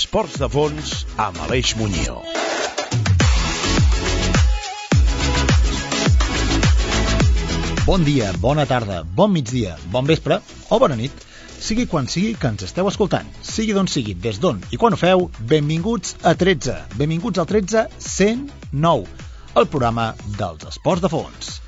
13. Esports de fons amb Aleix Muñoz. Bon dia, bona tarda, bon migdia, bon vespre o bona nit, sigui quan sigui que ens esteu escoltant, sigui d'on sigui, des d'on i quan ho feu, benvinguts a 13, benvinguts al 13 109, el programa dels esports de fons.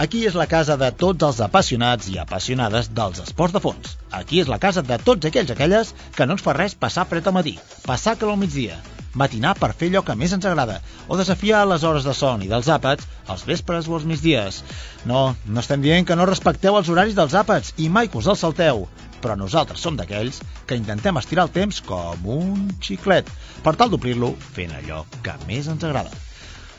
Aquí és la casa de tots els apassionats i apassionades dels esports de fons. Aquí és la casa de tots aquells aquelles que no ens fa res passar fred al matí, passar calor al migdia, matinar per fer allò que més ens agrada, o desafiar les hores de son i dels àpats als vespres o als migdies. No, no estem dient que no respecteu els horaris dels àpats i mai que us els salteu, però nosaltres som d'aquells que intentem estirar el temps com un xiclet, per tal d'omplir-lo fent allò que més ens agrada.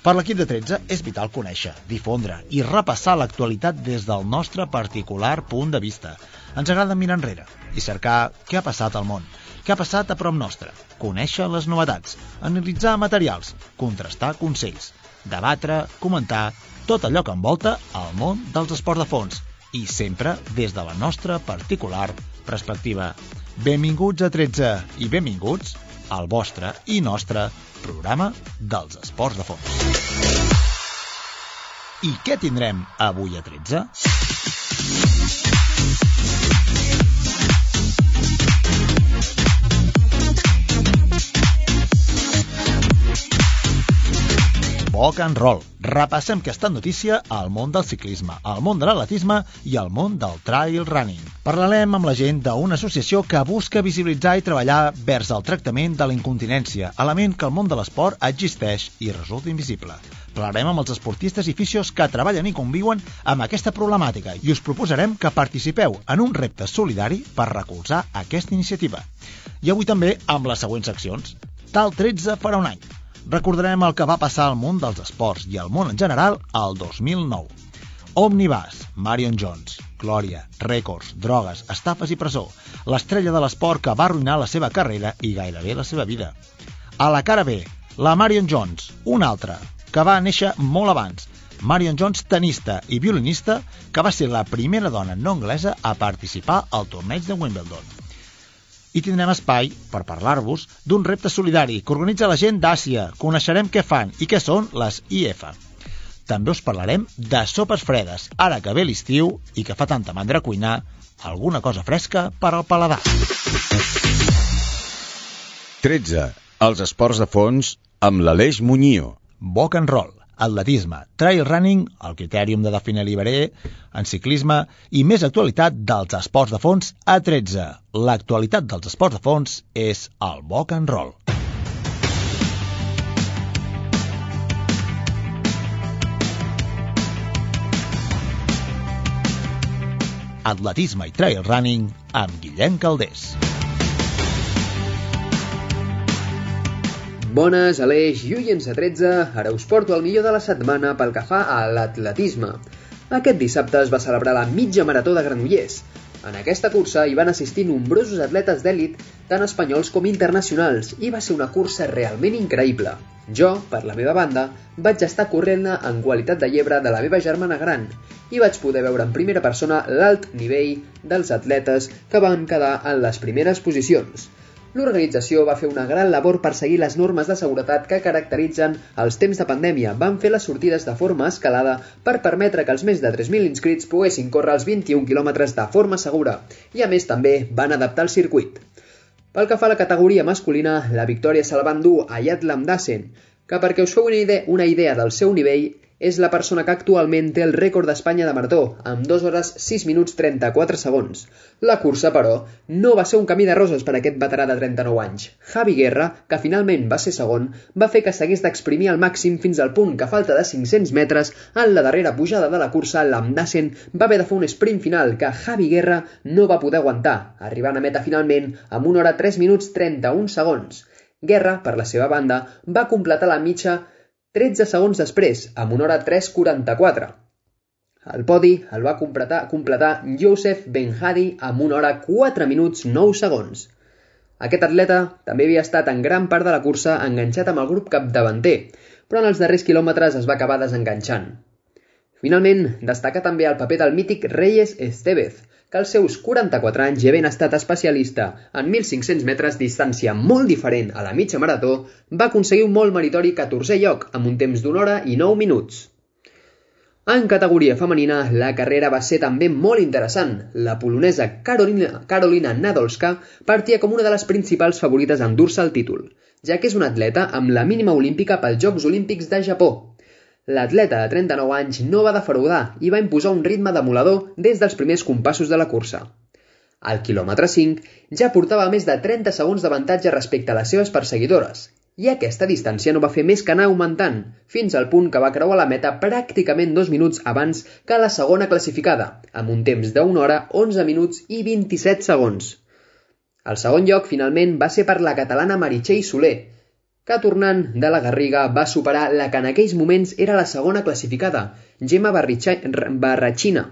Per l'equip de 13 és vital conèixer, difondre i repassar l'actualitat des del nostre particular punt de vista. Ens agrada mirar enrere i cercar què ha passat al món, què ha passat a prop nostre, conèixer les novetats, analitzar materials, contrastar consells, debatre, comentar, tot allò que envolta el món dels esports de fons i sempre des de la nostra particular perspectiva. Benvinguts a 13 i benvinguts al vostre i nostre programa dels esports de fons. I què tindrem avui a 13? Rock and Roll. Repassem que està notícia al món del ciclisme, al món de l'atletisme i al món del trail running. Parlarem amb la gent d'una associació que busca visibilitzar i treballar vers el tractament de la incontinència, element que el món de l'esport existeix i resulta invisible. Parlarem amb els esportistes i fisios que treballen i conviuen amb aquesta problemàtica i us proposarem que participeu en un repte solidari per recolzar aquesta iniciativa. I avui també amb les següents seccions. Tal 13 farà un any, recordarem el que va passar al món dels esports i al món en general al 2009. Omnibus, Marion Jones, Glòria, rècords, drogues, estafes i presó, l'estrella de l'esport que va arruïnar la seva carrera i gairebé la seva vida. A la cara B, la Marion Jones, una altra, que va néixer molt abans, Marion Jones, tenista i violinista, que va ser la primera dona no anglesa a participar al torneig de Wimbledon i tindrem espai per parlar-vos d'un repte solidari que organitza la gent d'Àsia. Coneixerem què fan i què són les IF. També us parlarem de sopes fredes, ara que ve l'estiu i que fa tanta mandra cuinar, alguna cosa fresca per al paladar. 13. Els esports de fons amb l'Aleix Muñoz. Boc and roll atletisme, trail running, el critèrium de definir Liberé, en ciclisme i més actualitat dels esports de fons a 13. L'actualitat dels esports de fons és el boc and roll. Atletisme i trail running amb Guillem Caldés. Bones, Aleix i oients a 13, ara us porto el millor de la setmana pel que fa a l'atletisme. Aquest dissabte es va celebrar la mitja marató de Granollers. En aquesta cursa hi van assistir nombrosos atletes d'èlit, tant espanyols com internacionals, i va ser una cursa realment increïble. Jo, per la meva banda, vaig estar corrent en qualitat de llebre de la meva germana gran i vaig poder veure en primera persona l'alt nivell dels atletes que van quedar en les primeres posicions. L'organització va fer una gran labor per seguir les normes de seguretat que caracteritzen els temps de pandèmia. Van fer les sortides de forma escalada per permetre que els més de 3.000 inscrits poguessin córrer els 21 quilòmetres de forma segura i a més també van adaptar el circuit. Pel que fa a la categoria masculina, la victòria se la van dur a Yatlam Dassen, que perquè us feu una idea, una idea del seu nivell, és la persona que actualment té el rècord d'Espanya de marató, amb 2 hores 6 minuts 34 segons. La cursa, però, no va ser un camí de roses per a aquest veterà de 39 anys. Javi Guerra, que finalment va ser segon, va fer que s'hagués d'exprimir al màxim fins al punt que a falta de 500 metres, en la darrera pujada de la cursa, l'Amdassen va haver de fer un sprint final que Javi Guerra no va poder aguantar, arribant a meta finalment amb 1 hora 3 minuts 31 segons. Guerra, per la seva banda, va completar la mitja 13 segons després, amb una hora 3.44. El podi el va completar, completar Joseph Benhadi amb una hora 4 minuts 9 segons. Aquest atleta també havia estat en gran part de la cursa enganxat amb el grup capdavanter, però en els darrers quilòmetres es va acabar desenganxant. Finalment, destaca també el paper del mític Reyes Estevez, que als seus 44 anys i havent estat especialista en 1.500 metres distància molt diferent a la mitja marató, va aconseguir un molt meritori 14è lloc amb un temps d'una hora i 9 minuts. En categoria femenina, la carrera va ser també molt interessant. La polonesa Carolina, Carolina Nadolska partia com una de les principals favorites a endur-se el títol, ja que és una atleta amb la mínima olímpica pels Jocs Olímpics de Japó, L'atleta de 39 anys no va defraudar i va imposar un ritme demolador des dels primers compassos de la cursa. Al quilòmetre 5 ja portava més de 30 segons d'avantatge respecte a les seves perseguidores, i aquesta distància no va fer més que anar augmentant, fins al punt que va creuar la meta pràcticament dos minuts abans que la segona classificada, amb un temps d'una hora, 11 minuts i 27 segons. El segon lloc, finalment, va ser per la catalana Meritxell Soler, que tornant de la Garriga va superar la que en aquells moments era la segona classificada, Gemma Barratxina,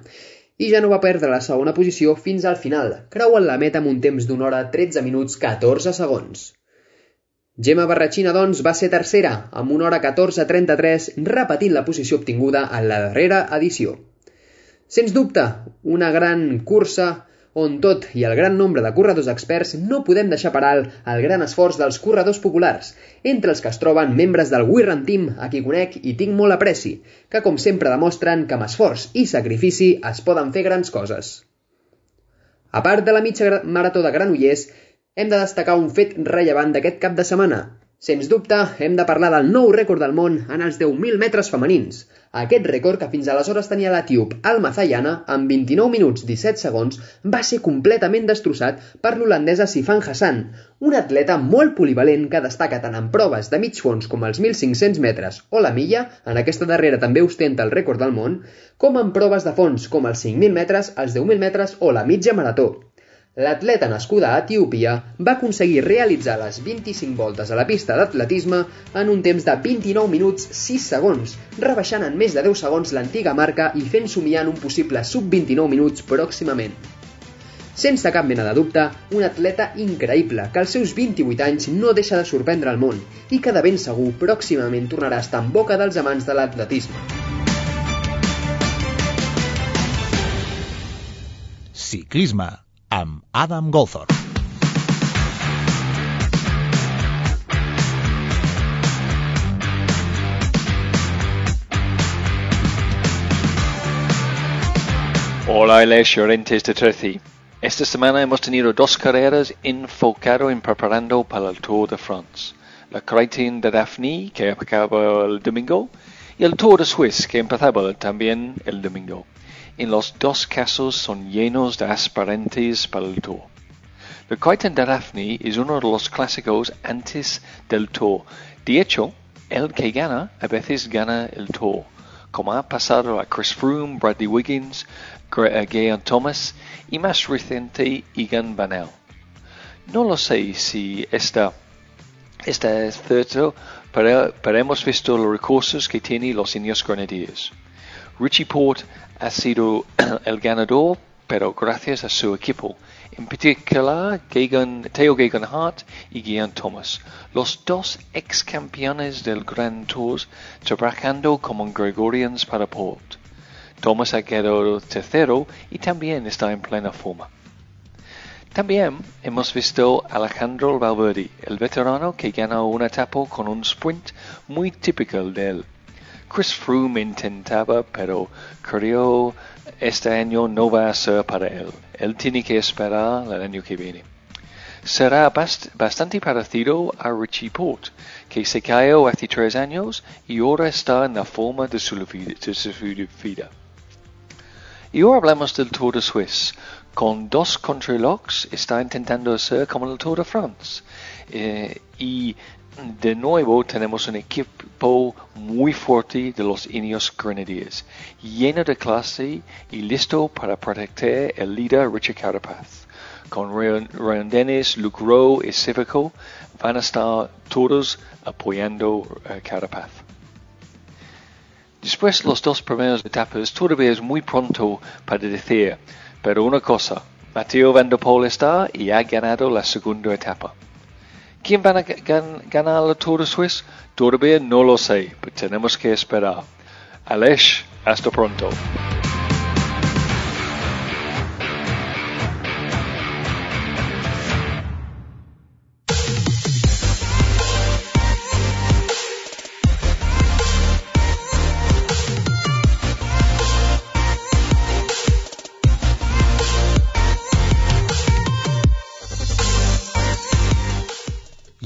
i ja no va perdre la segona posició fins al final, creuant la meta amb un temps d'una hora 13 minuts 14 segons. Gemma Barratxina, doncs, va ser tercera, amb una hora 14.33, repetint la posició obtinguda en la darrera edició. Sens dubte, una gran cursa on tot i el gran nombre de corredors experts no podem deixar per alt el gran esforç dels corredors populars, entre els que es troben membres del Wirran Team, a qui conec i tinc molt apreci, que com sempre demostren que amb esforç i sacrifici es poden fer grans coses. A part de la mitja marató de Granollers, hem de destacar un fet rellevant d'aquest cap de setmana. Sens dubte, hem de parlar del nou rècord del món en els 10.000 metres femenins, aquest rècord, que fins aleshores tenia l'etíop Almazayana, amb 29 minuts 17 segons, va ser completament destrossat per l'holandesa Sifan Hassan, un atleta molt polivalent que destaca tant en proves de mig fons com els 1.500 metres o la milla, en aquesta darrera també ostenta el rècord del món, com en proves de fons com els 5.000 metres, els 10.000 metres o la mitja marató l'atleta nascuda a Etiòpia va aconseguir realitzar les 25 voltes a la pista d'atletisme en un temps de 29 minuts 6 segons, rebaixant en més de 10 segons l'antiga marca i fent somiar un possible sub-29 minuts pròximament. Sense cap mena de dubte, un atleta increïble que als seus 28 anys no deixa de sorprendre el món i que de ben segur pròximament tornarà a estar en boca dels amants de l'atletisme. Ciclisme amb Adam Goldthorpe. Hola, Alex Llorentes de Treci. Esta semana hemos tenido dos carreras enfocado en preparando para el Tour de France. La Criterion de Daphne, que acaba el domingo, y el Tour de Suisse, que empezaba también el domingo. En los dos casos son llenos de aspirantes para el Tour. The de Daphne es uno de los clásicos antes del Tour. De hecho, el que gana a veces gana el Tour, como ha pasado a Chris Froome, Bradley Wiggins, Geraint Thomas y más reciente Egan Bernal. No lo sé si esta, esta es cierto, pero, pero hemos visto los recursos que tienen los indios grenadiers. Richie Port ha sido el ganador, pero gracias a su equipo, en particular Gagan, Theo Gagan Hart y Gian Thomas, los dos ex campeones del Grand Tours, trabajando como Gregorians para Port. Thomas ha quedado tercero y también está en plena forma. También hemos visto a Alejandro Valverde, el veterano que ganó una etapa con un sprint muy típico de él. Chris Froome intentaba, pero creo este año no va a ser para él. Él tiene que esperar el año que viene. Será bast bastante parecido a Richie Port, que se cayó hace tres años y ahora está en la forma de su, de su vida. Y ahora hablamos del Tour de Suisse. Con dos contralocks está intentando ser como el Tour de France. Eh, y de nuevo tenemos un equipo muy fuerte de los Ineos Grenadiers, lleno de clase y listo para proteger el líder Richard Carapaz. Con Ryan Dennis, Luke Rowe y Civico van a estar todos apoyando a Carapaz. Después de las dos primeras etapas todavía es muy pronto para decir, pero una cosa, Matteo Van der está y ha ganado la segunda etapa. ¿Quién va a ganar el Tour de Suisse? Todavía no lo sé, pero tenemos que esperar. Alex, hasta pronto.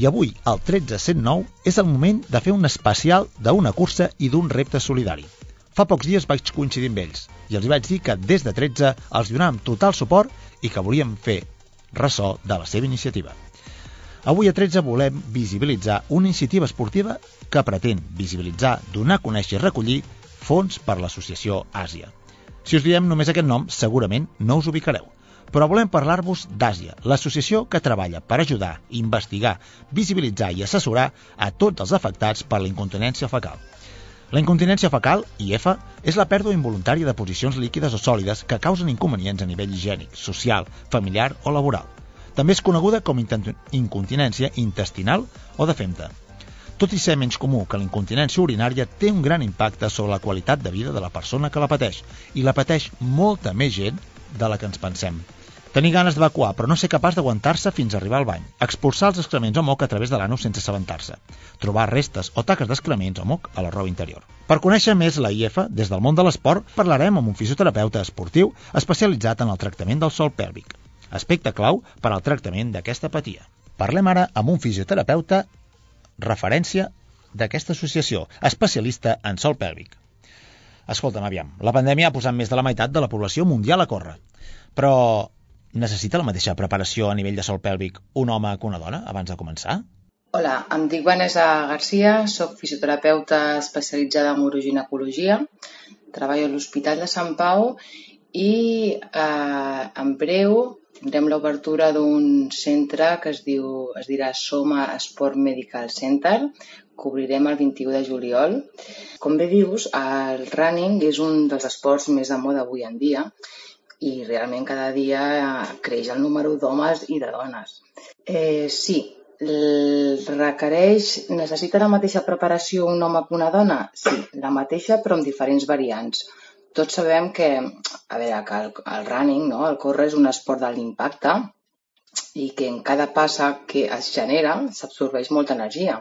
I avui, el 1309, és el moment de fer un especial d'una cursa i d'un repte solidari. Fa pocs dies vaig coincidir amb ells i els vaig dir que des de 13 els donàvem total suport i que volíem fer ressò de la seva iniciativa. Avui a 13 volem visibilitzar una iniciativa esportiva que pretén visibilitzar, donar a conèixer i recollir fons per l'associació Àsia. Si us diem només aquest nom, segurament no us ubicareu però volem parlar-vos d'Àsia, l'associació que treballa per ajudar, investigar, visibilitzar i assessorar a tots els afectats per la incontinència fecal. La incontinència fecal, IF, és la pèrdua involuntària de posicions líquides o sòlides que causen inconvenients a nivell higiènic, social, familiar o laboral. També és coneguda com incontinència intestinal o de femta. Tot i ser menys comú que la incontinència urinària, té un gran impacte sobre la qualitat de vida de la persona que la pateix, i la pateix molta més gent de la que ens pensem. Tenir ganes d'evacuar, però no ser capaç d'aguantar-se fins a arribar al bany. Expulsar els excrements o moc a través de l'anus sense assabentar-se. Trobar restes o taques d'excrements o moc a la roba interior. Per conèixer més la IF, des del món de l'esport, parlarem amb un fisioterapeuta esportiu especialitzat en el tractament del sol pèlvic. Aspecte clau per al tractament d'aquesta patia. Parlem ara amb un fisioterapeuta referència d'aquesta associació, especialista en sol pèlvic. Escolta'm, aviam, la pandèmia ha posat més de la meitat de la població mundial a córrer. Però Necessita la mateixa preparació a nivell de sol pèlvic un home que una dona abans de començar? Hola, em dic Vanessa Garcia, sóc fisioterapeuta especialitzada en uroginecologia, treballo a l'Hospital de Sant Pau i eh, en breu tindrem l'obertura d'un centre que es, diu, es dirà Soma Sport Medical Center, que obrirem el 21 de juliol. Com bé dius, el running és un dels esports més de moda avui en dia i realment cada dia creix el número d'homes i de dones. Eh, sí, requereix, necessita la mateixa preparació un home que una dona? Sí, la mateixa però amb diferents variants. Tots sabem que, a veure, que el, el running, no? el córrer és un esport de l'impacte i que en cada passa que es genera s'absorbeix molta energia.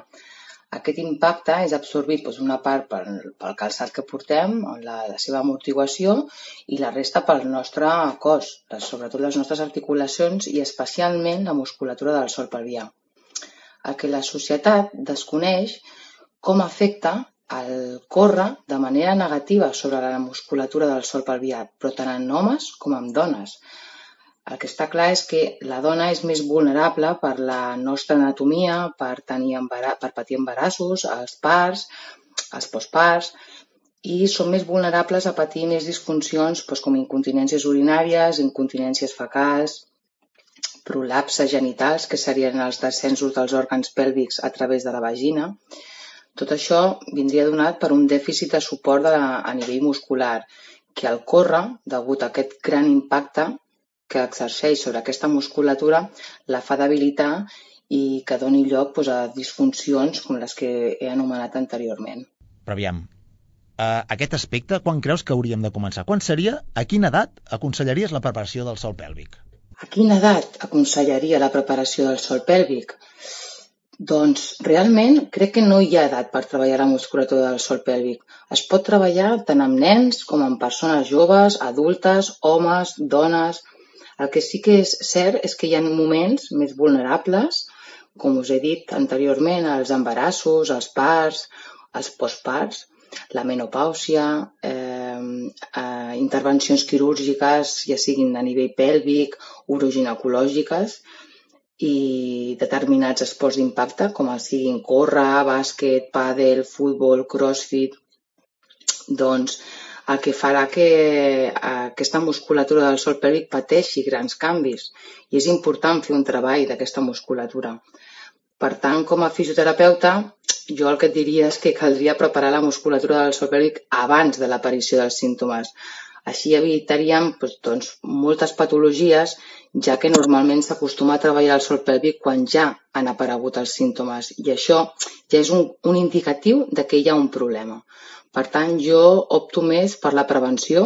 Aquest impacte és absorbit doncs, una part pel, calçat que portem, la, seva amortiguació, i la resta pel nostre cos, sobretot les nostres articulacions i especialment la musculatura del sol pelvià. El que la societat desconeix com afecta el córrer de manera negativa sobre la musculatura del sol pelvià, però tant en homes com en dones. El que està clar és que la dona és més vulnerable per la nostra anatomia, per, tenir embarà, per patir embarassos, els parts, els postparts, i són més vulnerables a patir més disfuncions doncs, com incontinències urinàries, incontinències fecals, prolapses genitals, que serien els descensos dels òrgans pèlvics a través de la vagina. Tot això vindria donat per un dèficit de suport de la, a nivell muscular, que al córrer, degut a aquest gran impacte, que exerceix sobre aquesta musculatura la fa debilitar i que doni lloc doncs, a disfuncions com les que he anomenat anteriorment. Però aviam, uh, aquest aspecte, quan creus que hauríem de començar? Quan seria, a quina edat aconsellaries la preparació del sol pèlvic? A quina edat aconsellaria la preparació del sol pèlvic? Doncs realment crec que no hi ha edat per treballar la musculatura del sol pèlvic. Es pot treballar tant amb nens com amb persones joves, adultes, homes, dones, el que sí que és cert és que hi ha moments més vulnerables, com us he dit anteriorment, els embarassos, els parts, els postparts, la menopàusia, eh, eh, intervencions quirúrgiques, ja siguin a nivell pèlvic, uroginecològiques, i determinats esports d'impacte, com els siguin córrer, bàsquet, pàdel, futbol, crossfit, doncs el que farà que aquesta musculatura del sol pèlvic pateixi grans canvis i és important fer un treball d'aquesta musculatura. Per tant, com a fisioterapeuta, jo el que et diria és que caldria preparar la musculatura del sol pèlvic abans de l'aparició dels símptomes. Així evitaríem doncs, moltes patologies, ja que normalment s'acostuma a treballar el sol pèlvic quan ja han aparegut els símptomes i això ja és un, un indicatiu de que hi ha un problema. Per tant, jo opto més per la prevenció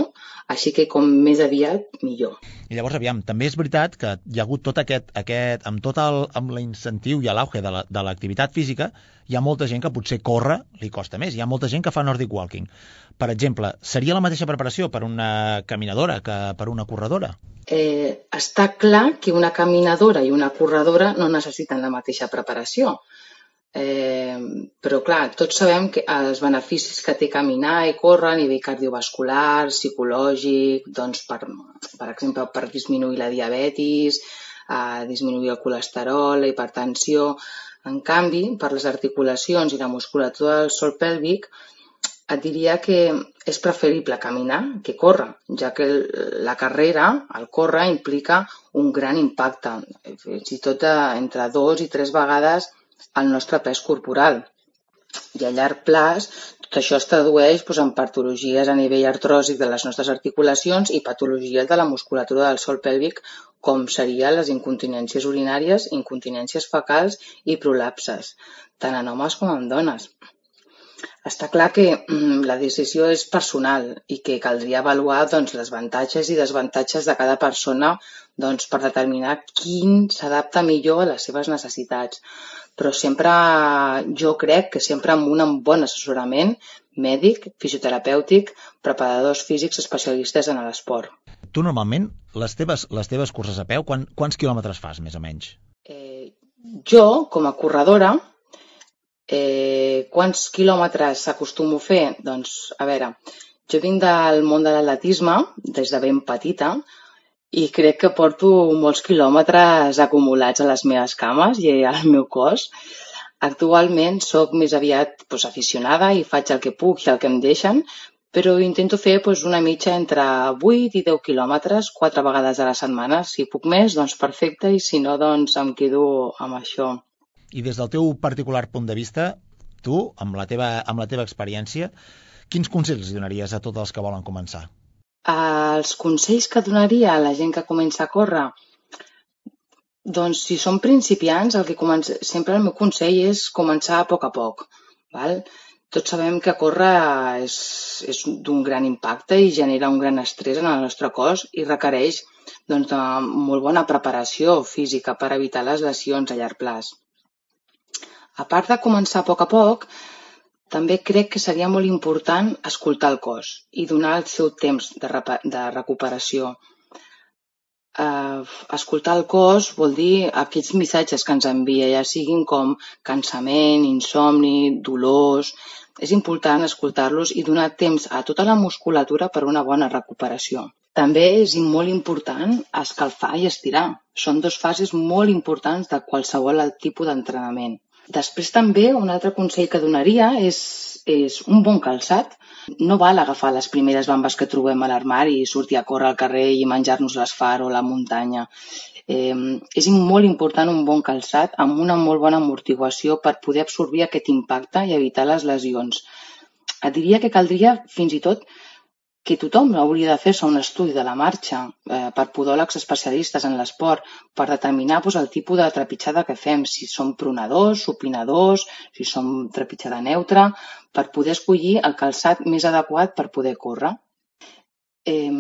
Així que com més aviat, millor. I llavors, aviam, també és veritat que hi ha hagut tot aquest, aquest amb tot el, amb l'incentiu i l'auge de l'activitat la, física, hi ha molta gent que potser córrer li costa més. Hi ha molta gent que fa Nordic Walking. Per exemple, seria la mateixa preparació per una caminadora que per una corredora? Eh, està clar que una caminadora i una corredora no necessiten la mateixa preparació. Eh, però clar, tots sabem que els beneficis que té caminar i córrer a nivell cardiovascular, psicològic, doncs per, per exemple per disminuir la diabetis, a disminuir el colesterol, la hipertensió. En canvi, per les articulacions i la musculatura del sol pèlvic, et diria que és preferible caminar que córrer, ja que la carrera, el córrer, implica un gran impacte, fins i tot entre dos i tres vegades el nostre pes corporal. I a llarg plaç, tot això es tradueix doncs, en patologies a nivell artròsic de les nostres articulacions i patologies de la musculatura del sol pèlvic, com serien les incontinències urinàries, incontinències fecals i prolapses, tant en homes com en dones. Està clar que mm, la decisió és personal i que caldria avaluar doncs, les avantatges i desavantatges de cada persona doncs, per determinar quin s'adapta millor a les seves necessitats. Però sempre, jo crec que sempre amb un bon assessorament mèdic, fisioterapèutic, preparadors físics especialistes en l'esport. Tu normalment, les teves, les teves curses a peu, quan, quants quilòmetres fas, més o menys? Eh, jo, com a corredora, Eh, quants quilòmetres acostumo a fer? Doncs, a veure, jo vinc del món de l'atletisme des de ben petita i crec que porto molts quilòmetres acumulats a les meves cames i al meu cos. Actualment sóc més aviat doncs, aficionada i faig el que puc i el que em deixen, però intento fer doncs, una mitja entre 8 i 10 quilòmetres quatre vegades a la setmana. Si puc més, doncs perfecte, i si no, doncs em quedo amb això. I des del teu particular punt de vista, tu, amb la teva, amb la teva experiència, quins consells donaries a tots els que volen començar? Els consells que donaria a la gent que comença a córrer? Doncs si són principiants, el que comença... sempre el meu consell és començar a poc a poc. Val? Tots sabem que córrer és, és d'un gran impacte i genera un gran estrès en el nostre cos i requereix doncs, molt bona preparació física per evitar les lesions a llarg plaç. A part de començar a poc a poc, també crec que seria molt important escoltar el cos i donar el seu temps de, de recuperació. Uh, escoltar el cos vol dir aquests missatges que ens envia, ja siguin com cansament, insomni, dolors... És important escoltar-los i donar temps a tota la musculatura per una bona recuperació. També és molt important escalfar i estirar. Són dues fases molt importants de qualsevol tipus d'entrenament. Després també un altre consell que donaria és, és un bon calçat. No val agafar les primeres bambes que trobem a l'armari i sortir a córrer al carrer i menjar-nos l'asfar o la muntanya. Eh, és molt important un bon calçat amb una molt bona amortiguació per poder absorbir aquest impacte i evitar les lesions. Et diria que caldria fins i tot que tothom hauria de fer-se un estudi de la marxa eh, per podòlegs especialistes en l'esport per determinar doncs, el tipus de trepitjada que fem, si som pronadors, supinadors, si som trepitjada neutra, per poder escollir el calçat més adequat per poder córrer. Eh,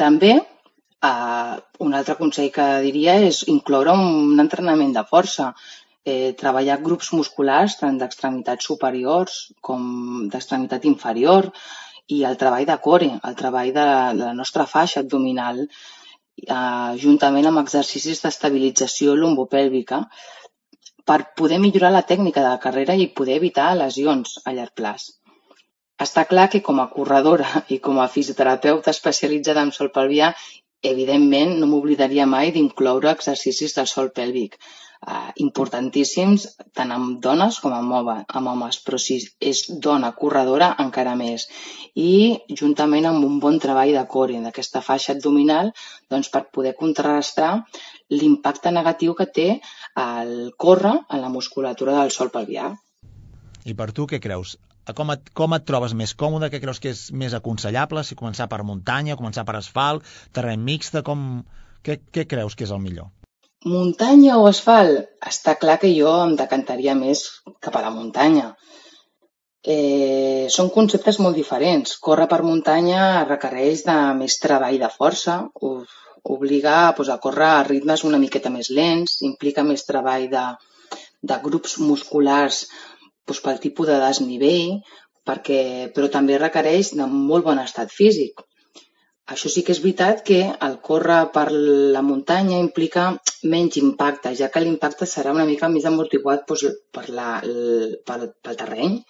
també eh, un altre consell que diria és incloure un entrenament de força, eh, treballar grups musculars tant d'extremitats superiors com d'extremitat inferior, i el treball de core, el treball de, la nostra faixa abdominal, eh, juntament amb exercicis d'estabilització lumbopèlvica, per poder millorar la tècnica de la carrera i poder evitar lesions a llarg plaç. Està clar que com a corredora i com a fisioterapeuta especialitzada en sol pelvià, evidentment no m'oblidaria mai d'incloure exercicis del sol pèlvic eh, importantíssims tant amb dones com amb, home, amb homes, però si és dona corredora encara més. I juntament amb un bon treball de core, d'aquesta faixa abdominal, doncs per poder contrarrestar l'impacte negatiu que té el córrer en la musculatura del sol pelvià. I per tu què creus? Com et, com et trobes més còmode? Què creus que és més aconsellable? Si començar per muntanya, començar per asfalt, terreny mixta, com... Què, què creus que és el millor? Muntanya o asfalt? Està clar que jo em decantaria més cap a la muntanya. eh, són conceptes molt diferents. Córrer per muntanya requereix de més treball de força, obliga pues, a córrer a ritmes una miqueta més lents, implica més treball de, de grups musculars pues, pel tipus de desnivell, perquè, però també requereix de molt bon estat físic. Això sí que és veritat que el córrer per la muntanya implica menys impacte, ja que l'impacte serà una mica més amortiguat doncs, per la, pel, pel terreny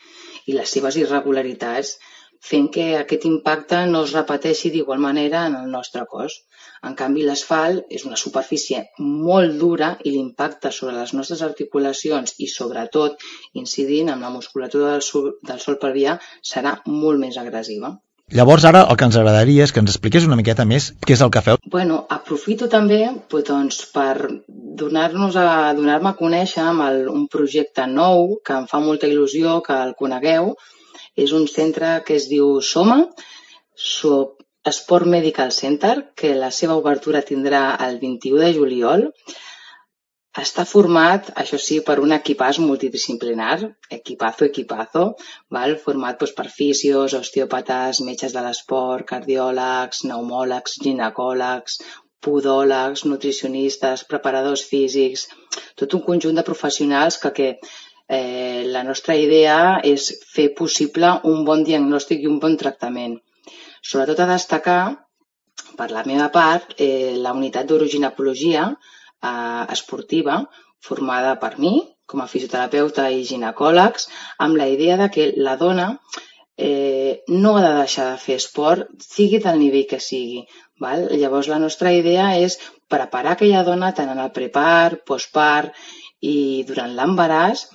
i les seves irregularitats, fent que aquest impacte no es repeteixi d'igual manera en el nostre cos. En canvi, l'asfalt és una superfície molt dura i l'impacte sobre les nostres articulacions i, sobretot, incidint en la musculatura del sol, del sol pelvià serà molt més agressiva. Llavors ara el que ens agradaria és que ens expliqués una miqueta més què és el que feu. Bueno, aprofito també pues, doncs, per donar-nos a donar-me a conèixer amb el, un projecte nou que em fa molta il·lusió que el conegueu. És un centre que es diu SOMA, Sport Medical Center, que la seva obertura tindrà el 21 de juliol està format, això sí, per un equipàs multidisciplinar, equipazo, equipazo, val? format doncs, per fisios, osteòpates, metges de l'esport, cardiòlegs, pneumòlegs, ginecòlegs, podòlegs, nutricionistes, preparadors físics, tot un conjunt de professionals que, que eh, la nostra idea és fer possible un bon diagnòstic i un bon tractament. Sobretot a destacar, per la meva part, eh, la unitat d'oroginecologia, eh, esportiva formada per mi, com a fisioterapeuta i ginecòlegs, amb la idea de que la dona eh, no ha de deixar de fer esport, sigui del nivell que sigui. Val? Llavors, la nostra idea és preparar aquella dona tant en el prepart, postpart i durant l'embaràs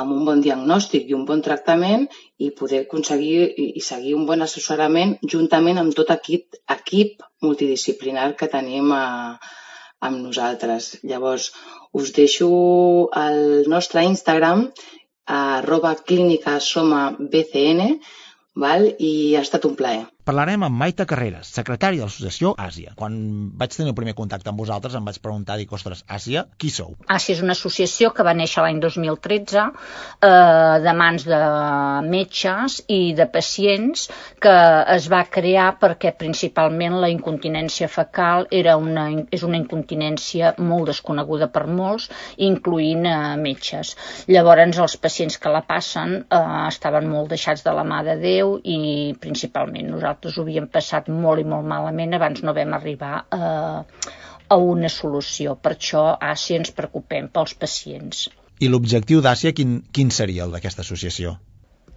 amb un bon diagnòstic i un bon tractament i poder aconseguir i seguir un bon assessorament juntament amb tot equip, equip multidisciplinar que tenim a, amb nosaltres. Llavors, us deixo el nostre Instagram, arroba clínica soma bcn, val? i ha estat un plaer parlarem amb Maita Carreras, secretària de l'associació Àsia. Quan vaig tenir el primer contacte amb vosaltres em vaig preguntar, dic, ostres, Àsia, qui sou? Àsia és una associació que va néixer l'any 2013 eh, de mans de metges i de pacients que es va crear perquè principalment la incontinència fecal era una, és una incontinència molt desconeguda per molts, incloent eh, metges. Llavors els pacients que la passen eh, estaven molt deixats de la mà de Déu i principalment nosaltres nosaltres ho havíem passat molt i molt malament abans no vam arribar a, a una solució. Per això Àsia ens preocupem pels pacients. I l'objectiu d'Àsia quin, quin seria el d'aquesta associació?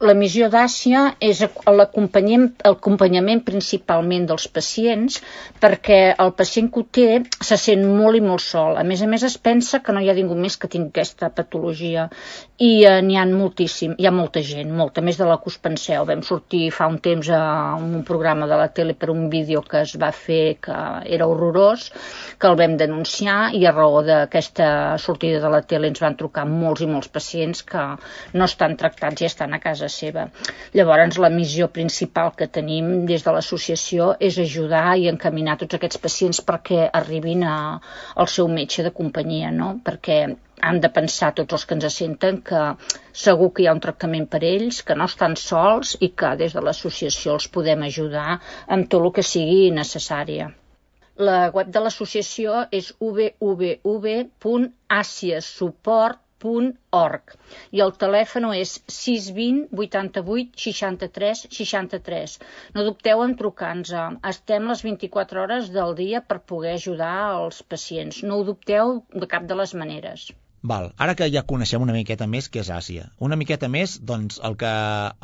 La missió d'Àsia és l'acompanyament principalment dels pacients perquè el pacient que ho té se sent molt i molt sol. A més a més es pensa que no hi ha ningú més que tingui aquesta patologia i eh, n'hi ha moltíssim, hi ha molta gent, molta, més de la que us penseu. Vam sortir fa un temps a un programa de la tele per un vídeo que es va fer que era horrorós, que el vam denunciar i a raó d'aquesta sortida de la tele ens van trucar molts i molts pacients que no estan tractats i estan a casa seva. Llavors, la missió principal que tenim des de l'associació és ajudar i encaminar tots aquests pacients perquè arribin a, al seu metge de companyia, no? perquè han de pensar tots els que ens senten que segur que hi ha un tractament per ells, que no estan sols i que des de l'associació els podem ajudar amb tot el que sigui necessària. La web de l'associació és www.asiasupport.com www.org i el telèfon és 620 88 63 63. No dubteu en trucar-nos. Estem les 24 hores del dia per poder ajudar els pacients. No ho dubteu de cap de les maneres. Val. Ara que ja coneixem una miqueta més què és Àsia, una miqueta més doncs, el que,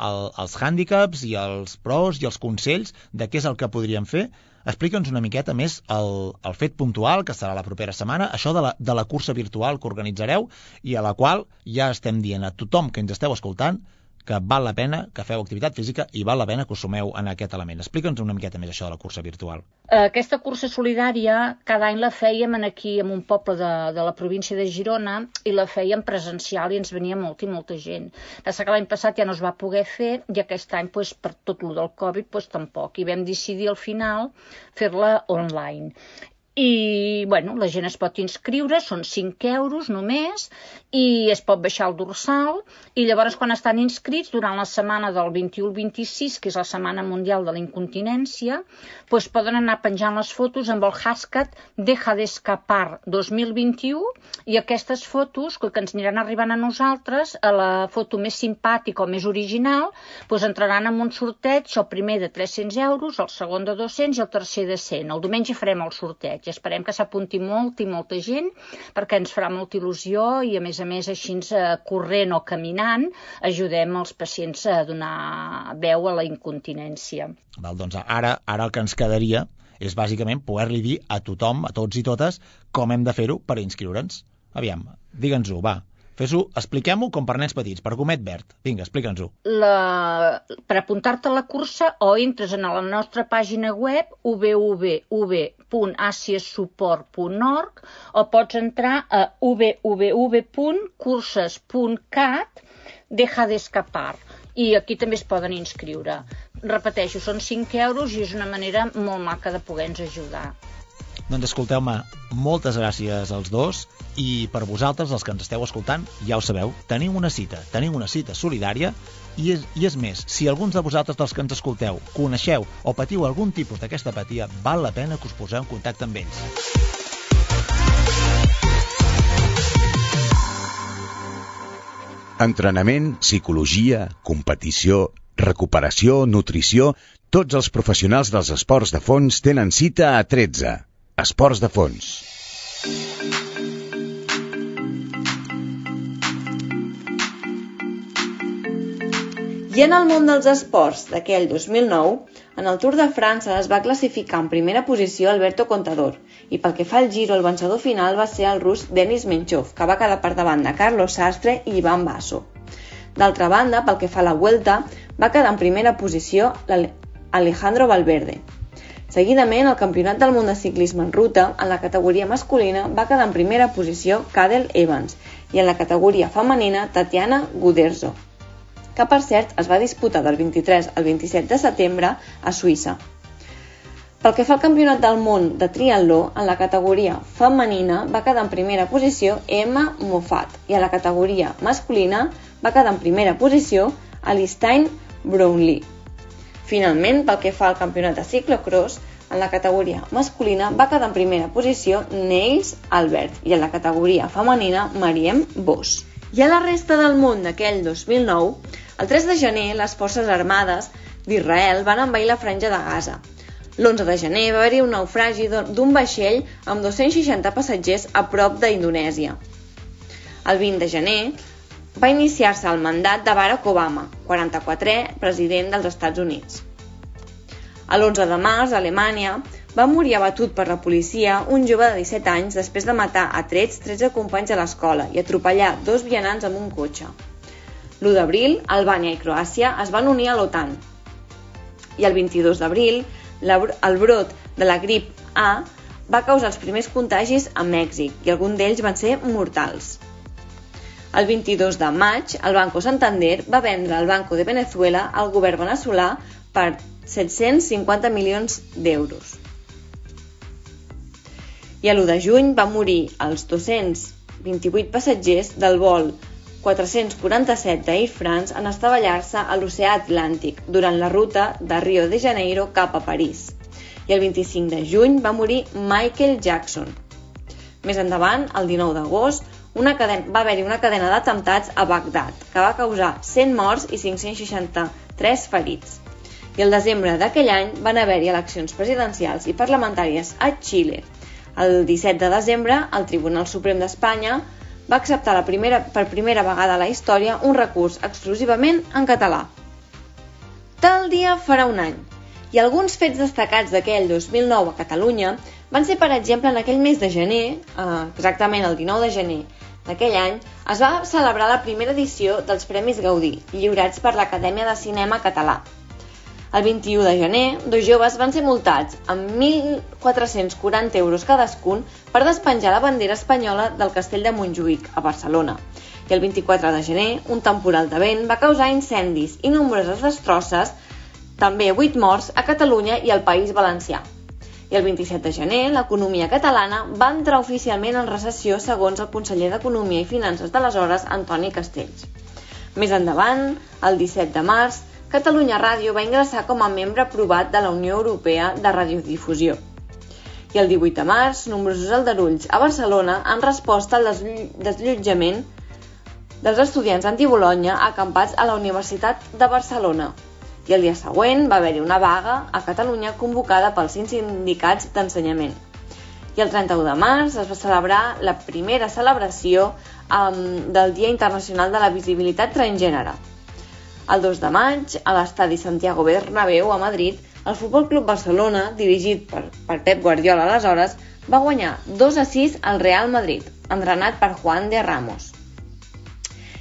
el, els hàndicaps i els pros i els consells de què és el que podríem fer, Explica'ns una miqueta més el, el fet puntual, que serà la propera setmana, això de la, de la cursa virtual que organitzareu i a la qual ja estem dient a tothom que ens esteu escoltant que val la pena que feu activitat física i val la pena que us sumeu en aquest element. Explica'ns una miqueta més això de la cursa virtual. Aquesta cursa solidària cada any la fèiem aquí en un poble de, de la província de Girona i la fèiem presencial i ens venia molta i molta gent. Passa que l'any passat ja no es va poder fer i aquest any pues, per tot el del Covid pues, tampoc i vam decidir al final fer-la online i bueno, la gent es pot inscriure, són 5 euros només, i es pot baixar el dorsal, i llavors quan estan inscrits, durant la setmana del 21 al 26, que és la Setmana Mundial de la Incontinència, doncs poden anar penjant les fotos amb el hashtag Deja d'escapar 2021, i aquestes fotos, que ens aniran arribant a nosaltres, a la foto més simpàtica o més original, doncs entraran en un sorteig, el primer de 300 euros, el segon de 200 i el tercer de 100. El diumenge farem el sorteig i esperem que s'apunti molt i molta gent perquè ens farà molta il·lusió i a més a més així eh, corrent o caminant ajudem els pacients a donar veu a la incontinència. Val, doncs ara, ara el que ens quedaria és bàsicament poder-li dir a tothom, a tots i totes, com hem de fer-ho per inscriure'ns. Aviam, digue'ns-ho, va. Fes-ho, expliquem-ho com per nens petits, per gomet verd. Vinga, explica'ns-ho. La... Per apuntar-te a la cursa o entres en la nostra pàgina web www.asiasupport.org o pots entrar a www.curses.cat deja d'escapar i aquí també es poden inscriure. Repeteixo, són 5 euros i és una manera molt maca de poder-nos ajudar. Doncs escolteu-me, moltes gràcies als dos i per vosaltres, els que ens esteu escoltant, ja ho sabeu, tenim una cita, tenim una cita solidària i és, i és més, si alguns de vosaltres dels que ens escolteu coneixeu o patiu algun tipus d'aquesta patia, val la pena que us poseu en contacte amb ells. Entrenament, psicologia, competició, recuperació, nutrició... Tots els professionals dels esports de fons tenen cita a 13. Esports de fons. I en el món dels esports d'aquell 2009, en el Tour de França es va classificar en primera posició Alberto Contador i pel que fa al giro el vencedor final va ser el rus Denis Menchov, que va quedar per davant de Carlos Sastre i Ivan Basso. D'altra banda, pel que fa a la Vuelta, va quedar en primera posició Alejandro Valverde, Seguidament, el Campionat del Món de Ciclisme en ruta, en la categoria masculina, va quedar en primera posició Cadel Evans i en la categoria femenina Tatiana Guderzo, que per cert es va disputar del 23 al 27 de setembre a Suïssa. Pel que fa al Campionat del Món de Triatló, en la categoria femenina va quedar en primera posició Emma Moffat i en la categoria masculina va quedar en primera posició Alistair Brownlee. Finalment, pel que fa al campionat de ciclocross, en la categoria masculina va quedar en primera posició Neils Albert i en la categoria femenina Mariem Bosch. I a la resta del món d'aquell 2009, el 3 de gener les forces armades d'Israel van envair la franja de Gaza. L'11 de gener va haver-hi un naufragi d'un vaixell amb 260 passatgers a prop d'Indonèsia. El 20 de gener, va iniciar-se el mandat de Barack Obama, 44è president dels Estats Units. A l'11 de març, a Alemanya, va morir abatut per la policia un jove de 17 anys després de matar a trets 13 companys a l'escola i atropellar dos vianants amb un cotxe. L'1 d'abril, Albània i Croàcia es van unir a l'OTAN. I el 22 d'abril, el brot de la grip A va causar els primers contagis a Mèxic i alguns d'ells van ser mortals. El 22 de maig, el Banco Santander va vendre el Banco de Venezuela al govern veneçolà per 750 milions d'euros. I a l'1 de juny va morir els 228 passatgers del vol 447 d'Air France en estavellar-se a l'oceà Atlàntic durant la ruta de Rio de Janeiro cap a París. I el 25 de juny va morir Michael Jackson. Més endavant, el 19 d'agost, una cadena, va haver-hi una cadena d'atemptats a Bagdad, que va causar 100 morts i 563 ferits. I el desembre d'aquell any van haver-hi eleccions presidencials i parlamentàries a Xile. El 17 de desembre, el Tribunal Suprem d'Espanya va acceptar la primera, per primera vegada a la història un recurs exclusivament en català. Tal dia farà un any, i alguns fets destacats d'aquell 2009 a Catalunya van ser, per exemple, en aquell mes de gener, eh, exactament el 19 de gener, Aquell any es va celebrar la primera edició dels Premis Gaudí, lliurats per l'Acadèmia de Cinema Català. El 21 de gener, dos joves van ser multats amb 1.440 euros cadascun per despenjar la bandera espanyola del castell de Montjuïc, a Barcelona. I el 24 de gener, un temporal de vent va causar incendis i nombroses destrosses, també 8 morts a Catalunya i al País Valencià. I el 27 de gener, l'economia catalana va entrar oficialment en recessió segons el conseller d'Economia i Finances d'aleshores, Antoni Castells. Més endavant, el 17 de març, Catalunya Ràdio va ingressar com a membre aprovat de la Unió Europea de Radiodifusió. I el 18 de març, nombrosos aldarulls a Barcelona han resposta al desllotjament dels estudiants anti-Bologna acampats a la Universitat de Barcelona, i el dia següent va haver-hi una vaga a Catalunya convocada pels cinc sindicats d'ensenyament. I el 31 de març es va celebrar la primera celebració um, del Dia Internacional de la Visibilitat Transgènere. El 2 de maig, a l'estadi Santiago Bernabéu, a Madrid, el Futbol Club Barcelona, dirigit per, per Pep Guardiola aleshores, va guanyar 2 a 6 al Real Madrid, entrenat per Juan de Ramos.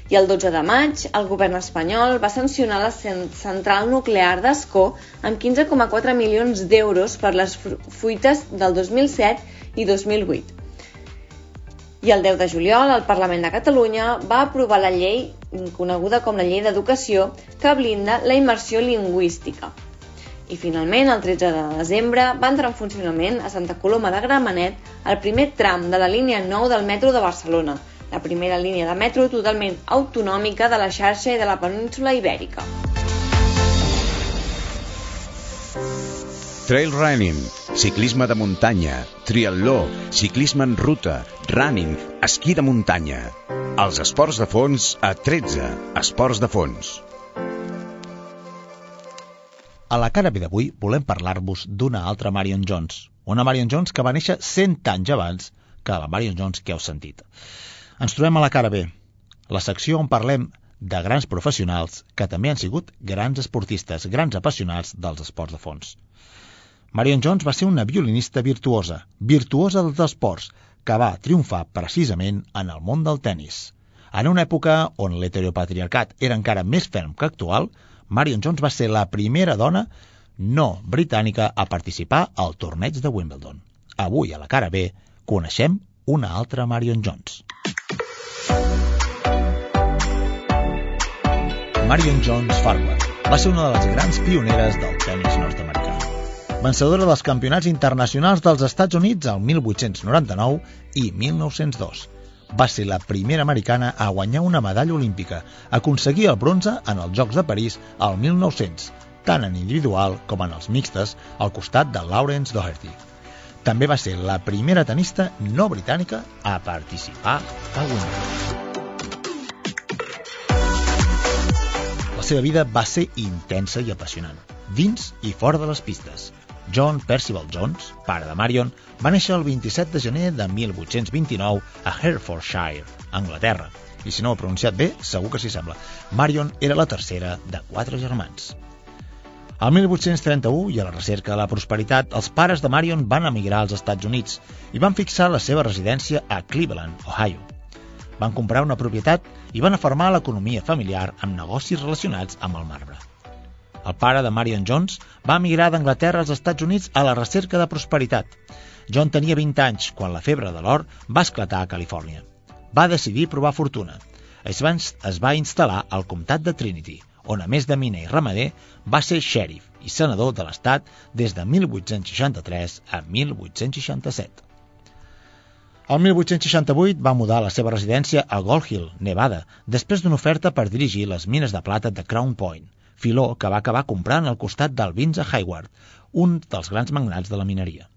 I el 12 de maig, el govern espanyol va sancionar la central nuclear d'Escó amb 15,4 milions d'euros per les fuites del 2007 i 2008. I el 10 de juliol, el Parlament de Catalunya va aprovar la llei coneguda com la Llei d'Educació que blinda la immersió lingüística. I finalment, el 13 de desembre, va entrar en funcionament a Santa Coloma de Gramenet el primer tram de la línia 9 del metro de Barcelona, la primera línia de metro totalment autonòmica de la xarxa i de la península ibèrica. Trail running, ciclisme de muntanya, triatló, ciclisme en ruta, running, esquí de muntanya. Els esports de fons a 13 esports de fons. A la cara B d'avui volem parlar-vos d'una altra Marion Jones, una Marion Jones que va néixer 100 anys abans que la Marion Jones que heu sentit. Ens trobem a la cara B, la secció on parlem de grans professionals que també han sigut grans esportistes, grans apassionats dels esports de fons. Marion Jones va ser una violinista virtuosa, virtuosa dels esports, que va triomfar precisament en el món del tennis. En una època on l'heteropatriarcat era encara més ferm que actual, Marion Jones va ser la primera dona no britànica a participar al torneig de Wimbledon. Avui, a la cara B, coneixem una altra Marion Jones. Marion Jones Farmer va ser una de les grans pioneres del tennis nord-americà. Vencedora dels campionats internacionals dels Estats Units el 1899 i 1902. Va ser la primera americana a guanyar una medalla olímpica, aconseguir el bronze en els Jocs de París el 1900, tant en individual com en els mixtes, al costat de Lawrence Doherty. També va ser la primera tenista no britànica a participar a Wimbledon. Seva vida va ser intensa i apassionant, dins i fora de les pistes. John Percival Jones, pare de Marion, va néixer el 27 de gener de 1829 a Herefordshire, Anglaterra. I si no ho he pronunciat bé, segur que s'hi sembla. Marion era la tercera de quatre germans. Al 1831, i a la recerca de la prosperitat, els pares de Marion van emigrar als Estats Units i van fixar la seva residència a Cleveland, Ohio. Van comprar una propietat i van afermar l'economia familiar amb negocis relacionats amb el marbre. El pare de Marion Jones va emigrar d'Anglaterra als Estats Units a la recerca de prosperitat. John tenia 20 anys quan la febre de l'or va esclatar a Califòrnia. Va decidir provar fortuna. Es va, es va instal·lar al comtat de Trinity, on a més de miner i ramader va ser xèrif i senador de l'estat des de 1863 a 1867. El 1868 va mudar la seva residència a Gold Hill, Nevada, després d'una oferta per dirigir les mines de plata de Crown Point, filó que va acabar comprant al costat del Vince Hayward, un dels grans magnats de la mineria.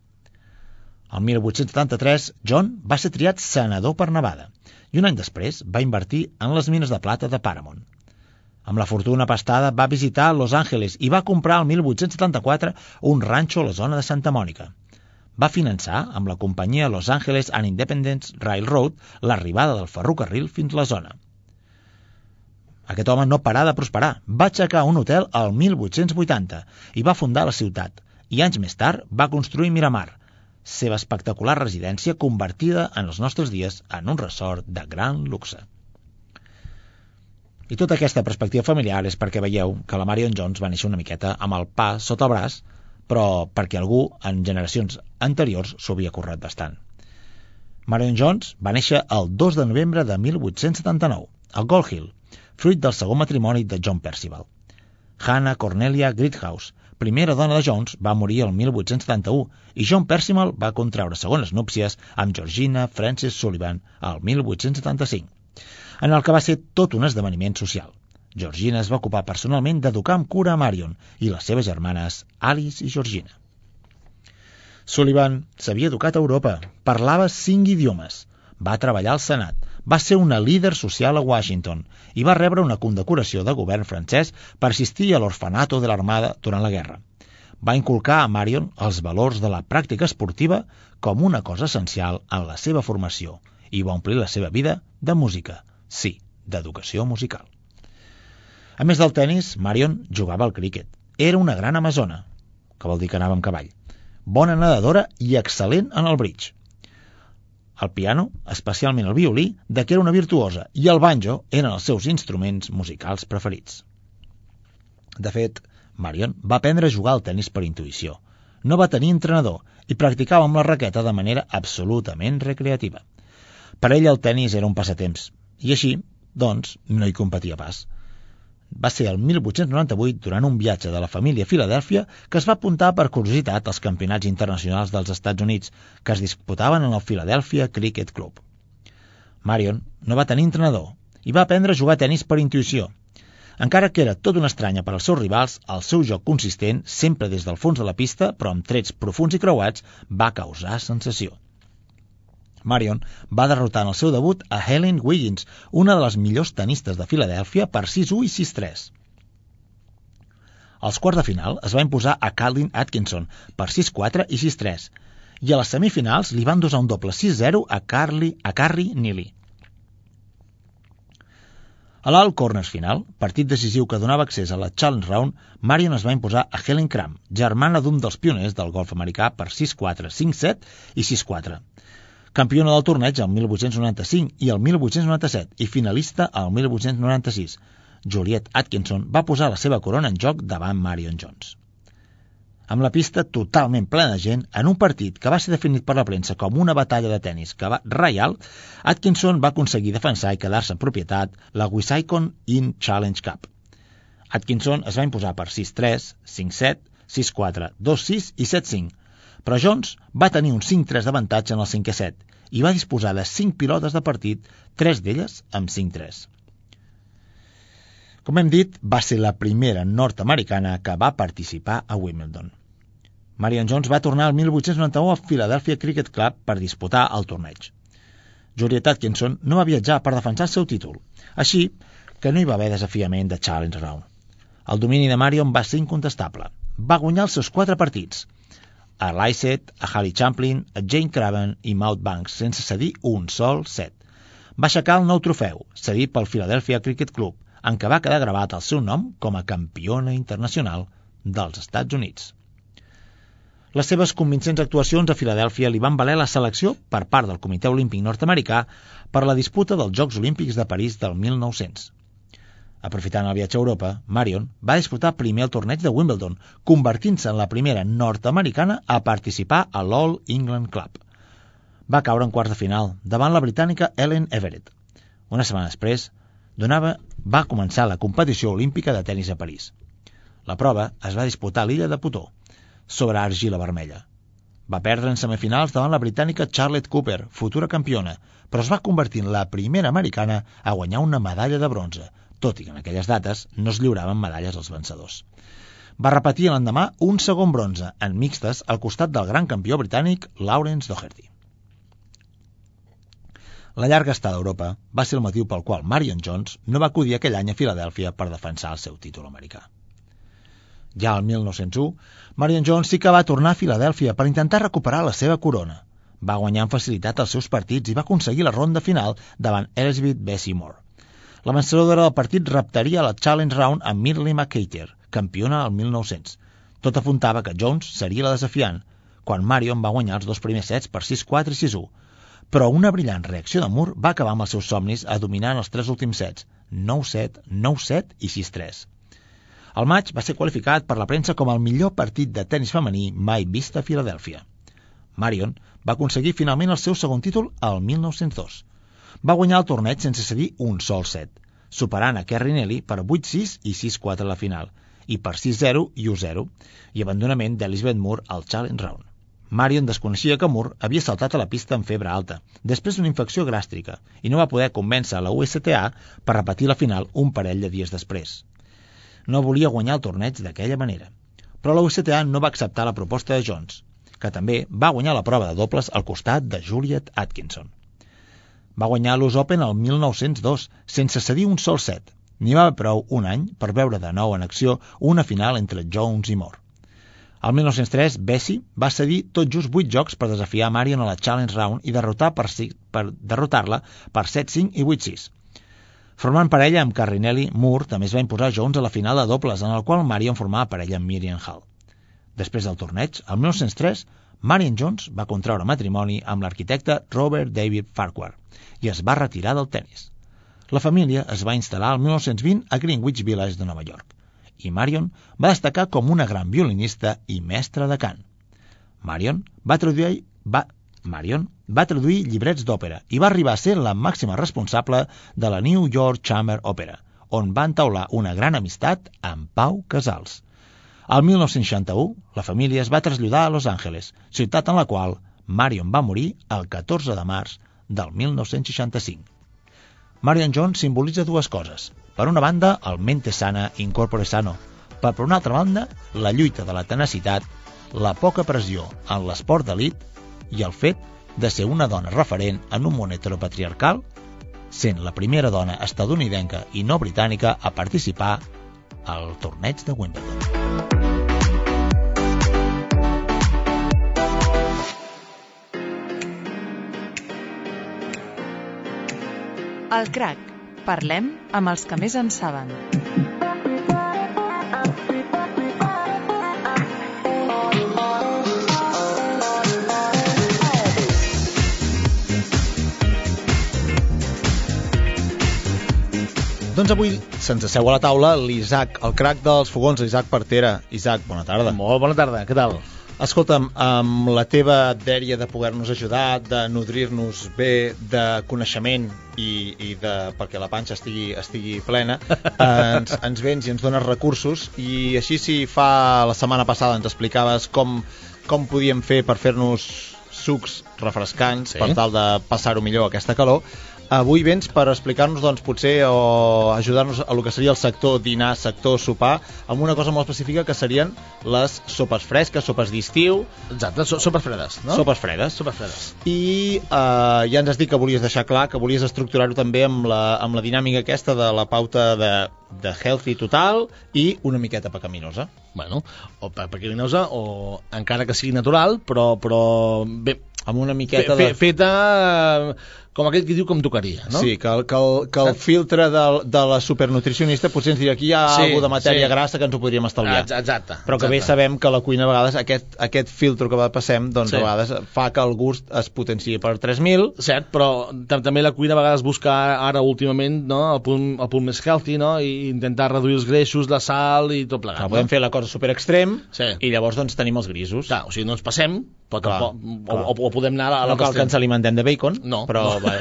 El 1873, John va ser triat senador per Nevada i un any després va invertir en les mines de plata de Paramount. Amb la fortuna pastada va visitar Los Angeles i va comprar el 1874 un ranxo a la zona de Santa Mònica va finançar amb la companyia Los Angeles and Independence Railroad l'arribada del ferrocarril fins a la zona. Aquest home no parà de prosperar. Va aixecar un hotel al 1880 i va fundar la ciutat, i anys més tard va construir Miramar, seva espectacular residència convertida en els nostres dies en un resort de gran luxe. I tota aquesta perspectiva familiar és perquè veieu que la Marion Jones va néixer una miqueta amb el pa sota el braç però perquè algú en generacions anteriors s'ho havia currat bastant. Marion Jones va néixer el 2 de novembre de 1879, a Gold Hill, fruit del segon matrimoni de John Percival. Hannah Cornelia Grithouse, primera dona de Jones, va morir el 1871 i John Percival va contraure segones núpcies amb Georgina Frances Sullivan el 1875, en el que va ser tot un esdeveniment social. Georgina es va ocupar personalment d'educar amb cura a Marion i les seves germanes Alice i Georgina. Sullivan s'havia educat a Europa, parlava cinc idiomes, va treballar al Senat, va ser una líder social a Washington i va rebre una condecoració del govern francès per assistir a l'orfanato de l'Armada durant la guerra. Va inculcar a Marion els valors de la pràctica esportiva com una cosa essencial en la seva formació i va omplir la seva vida de música, sí, d'educació musical. A més del tennis, Marion jugava al críquet. Era una gran amazona, que vol dir que anava amb cavall, bona nedadora i excel·lent en el bridge el piano, especialment el violí, de què era una virtuosa, i el banjo eren els seus instruments musicals preferits. De fet, Marion va aprendre a jugar al tennis per intuïció. No va tenir entrenador i practicava amb la raqueta de manera absolutament recreativa. Per ell el tennis era un passatemps, i així, doncs, no hi competia pas va ser el 1898, durant un viatge de la família a Filadèlfia, que es va apuntar per curiositat als campionats internacionals dels Estats Units que es disputaven en el Philadelphia Cricket Club. Marion no va tenir entrenador i va aprendre a jugar a tennis per intuïció. Encara que era tot una estranya per als seus rivals, el seu joc consistent, sempre des del fons de la pista, però amb trets profuns i creuats, va causar sensació. Marion va derrotar en el seu debut a Helen Wiggins, una de les millors tenistes de Filadèlfia, per 6-1 i 3 Als quarts de final es va imposar a Caldin Atkinson per 6-4 i 6-3 i a les semifinals li van dosar un doble 6-0 a, Carly, a Carrie Neely. A l'alt corners final, partit decisiu que donava accés a la Challenge Round, Marion es va imposar a Helen Cram, germana d'un dels pioners del golf americà per 6-4, 5-7 i 6-4 campiona del torneig el 1895 i el 1897 i finalista el 1896. Juliet Atkinson va posar la seva corona en joc davant Marion Jones. Amb la pista totalment plena de gent, en un partit que va ser definit per la premsa com una batalla de tennis que va reial, Atkinson va aconseguir defensar i quedar-se en propietat la Wissahickon In Challenge Cup. Atkinson es va imposar per 6-3, 5-7, 6-4, 2-6 i 7-5, però Jones va tenir un 5-3 d'avantatge en el 5 7 i va disposar de 5 pilotes de partit, 3 d'elles amb 5-3. Com hem dit, va ser la primera nord-americana que va participar a Wimbledon. Marion Jones va tornar el 1891 a Philadelphia Cricket Club per disputar el torneig. Juliet Atkinson no va viatjar per defensar el seu títol, així que no hi va haver desafiament de Challenge Round. El domini de Marion va ser incontestable. Va guanyar els seus quatre partits, a Lysett, a Harry Champlin, a Jane Craven i Maud Banks, sense cedir un sol set. Va aixecar el nou trofeu, cedit pel Philadelphia Cricket Club, en què va quedar gravat el seu nom com a campiona internacional dels Estats Units. Les seves convincents actuacions a Filadèlfia li van valer la selecció per part del Comitè Olímpic Nord-Americà per la disputa dels Jocs Olímpics de París del 1900. Aprofitant el viatge a Europa, Marion va disputar primer el torneig de Wimbledon, convertint-se en la primera nord-americana a participar a l'All England Club. Va caure en quarts de final, davant la britànica Ellen Everett. Una setmana després, donava, va començar la competició olímpica de tennis a París. La prova es va disputar a l'illa de Putó, sobre argila vermella. Va perdre en semifinals davant la britànica Charlotte Cooper, futura campiona, però es va convertir en la primera americana a guanyar una medalla de bronze, tot i que en aquelles dates no es lliuraven medalles als vencedors. Va repetir l'endemà un segon bronze en mixtes al costat del gran campió britànic Lawrence Doherty. La llarga estada a Europa va ser el motiu pel qual Marion Jones no va acudir aquell any a Filadèlfia per defensar el seu títol americà. Ja al 1901, Marion Jones sí que va tornar a Filadèlfia per intentar recuperar la seva corona. Va guanyar amb facilitat els seus partits i va aconseguir la ronda final davant Elizabeth Bessie Moore. La vencedora del partit reptaria la Challenge Round amb Mirley McCater, campiona al 1900. Tot apuntava que Jones seria la desafiant, quan Marion va guanyar els dos primers sets per 6-4 i 6-1. Però una brillant reacció de Moore va acabar amb els seus somnis a dominar els tres últims sets, 9-7, 9-7 i 6-3. El maig va ser qualificat per la premsa com el millor partit de tennis femení mai vist a Filadèlfia. Marion va aconseguir finalment el seu segon títol al 1902 va guanyar el torneig sense cedir un sol set, superant a Kerry Nelly per 8-6 i 6-4 a la final, i per 6-0 i 1-0, i abandonament d'Elizabeth Moore al Challenge Round. Marion desconeixia que Moore havia saltat a la pista amb febre alta, després d'una infecció gràstrica, i no va poder convèncer a la USTA per repetir la final un parell de dies després. No volia guanyar el torneig d'aquella manera. Però la USTA no va acceptar la proposta de Jones, que també va guanyar la prova de dobles al costat de Juliet Atkinson. Va guanyar l'US Open el 1902, sense cedir un sol set. N'hi va prou un any per veure de nou en acció una final entre Jones i Moore. Al 1903, Bessie va cedir tot just 8 jocs per desafiar Marion a la Challenge Round i derrotar per, per derrotar-la per 7-5 i 8-6. Formant parella amb Carrinelli, Moore també es va imposar Jones a la final de dobles, en el qual Marion formava parella amb Miriam Hall. Després del torneig, el 1903, Marion Jones va contraure matrimoni amb l'arquitecte Robert David Farquhar i es va retirar del tennis. La família es va instal·lar el 1920 a Greenwich Village de Nova York i Marion va destacar com una gran violinista i mestra de cant. Marion va traduir, va, Marion va traduir llibrets d'òpera i va arribar a ser la màxima responsable de la New York Chamber Opera, on va entaular una gran amistat amb Pau Casals. Al 1961, la família es va traslladar a Los Angeles, ciutat en la qual Marion va morir el 14 de març del 1965. Marion Jones simbolitza dues coses. Per una banda, el mente sana incorpore sano. Per, per una altra banda, la lluita de la tenacitat, la poca pressió en l'esport d'elit i el fet de ser una dona referent en un món heteropatriarcal, sent la primera dona estadounidenca i no britànica a participar al torneig de Wimbledon. El crac. Parlem amb els que més en saben. Doncs avui se'ns asseu a la taula l'Isaac, el crac dels fogons, l'Isaac Partera. Isaac, bona tarda. Molt bona tarda, què tal? Escolta'm, amb la teva dèria de poder-nos ajudar, de nodrir-nos bé de coneixement i, i de, perquè la panxa estigui, estigui plena, ens, ens vens i ens dones recursos i així si fa la setmana passada ens explicaves com, com podíem fer per fer-nos sucs refrescants sí. per tal de passar-ho millor aquesta calor, Avui vens per explicar-nos, doncs, potser, o ajudar-nos a lo que seria el sector dinar, sector sopar, amb una cosa molt específica que serien les sopes fresques, sopes d'estiu... Exacte, so sopes fredes, no? Sopes fredes. Sopes fredes. I eh, ja ens has dit que volies deixar clar, que volies estructurar-ho també amb la, amb la dinàmica aquesta de la pauta de, de healthy total i una miqueta pecaminosa. Bueno, o pecaminosa o encara que sigui natural, però, però bé, amb una miqueta fe, fe, de... Feta com aquell que diu com tocaria, no? Sí, que, el, que, el, que el filtre de, de la supernutricionista potser ens diria aquí hi ha sí, alguna de matèria sí. grassa que ens ho podríem estalviar. Exacte. Però que exacte. bé sabem que la cuina a vegades aquest, aquest filtre que passem doncs sí. a vegades fa que el gust es potenciï per 3.000. Cert, però també la cuina a vegades busca ara últimament no, el, punt, el punt més healthy no? i intentar reduir els greixos, la sal i tot plegat. Clar, no? Podem fer la cosa super extrem sí. i llavors doncs tenim els grisos. Clar, o sigui, no ens passem, però clar, tampoc, clar. O, o, podem anar a la No cal que ens alimentem de bacon, no, però, no. Va,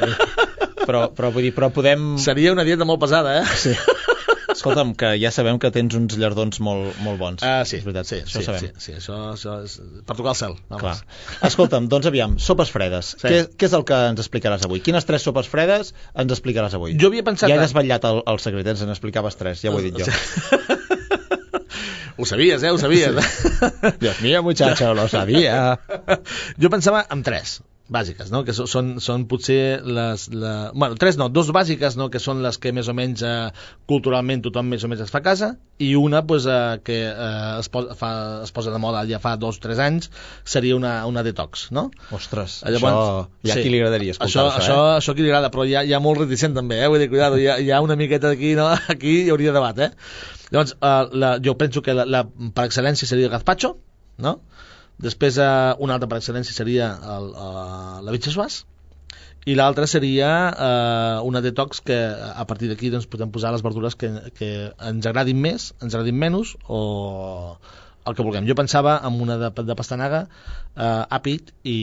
però, però, vull dir, però podem... Seria una dieta molt pesada, eh? Sí. Escolta'm, que ja sabem que tens uns llardons molt, molt bons. Ah, sí. És veritat, sí, això sí, sabem. Sí, sí, això, això és per tocar el cel. Clar. Escolta'm, doncs aviam, sopes fredes. Sí. Què, què és el que ens explicaràs avui? Quines tres sopes fredes ens explicaràs avui? Jo havia pensat... Ja he desvetllat el, el secret, ens n'explicaves tres, ja ho he dit jo. Ho sabies, eh? Ho sabies. Dios mío, muchacho, lo sabía. Jo pensava en tres bàsiques, no? que són, són potser les... La... Bueno, tres no, dos bàsiques, no? que són les que més o menys eh, culturalment tothom més o menys es fa a casa, i una pues, eh, que eh, es, posa, fa, es posa de moda ja fa dos o tres anys, seria una, una detox, no? Ostres, Llavors, això ja sí, qui li agradaria escoltar això, això, això, eh? això qui li agrada, però hi ha, hi ha molt reticent també, eh? vull dir, cuidado, hi ha, hi ha una miqueta aquí, no? aquí hi hauria debat, eh? Llavors, eh, la, jo penso que la, la, per excel·lència seria el gazpacho, no? Després, eh, una altra per excel·lència seria el, uh, la bitxessuàs, i l'altra seria eh, una detox que a partir d'aquí doncs, podem posar les verdures que, que ens agradin més, ens agradin menys o el que vulguem. Jo pensava en una de, de pastanaga, eh, àpid i,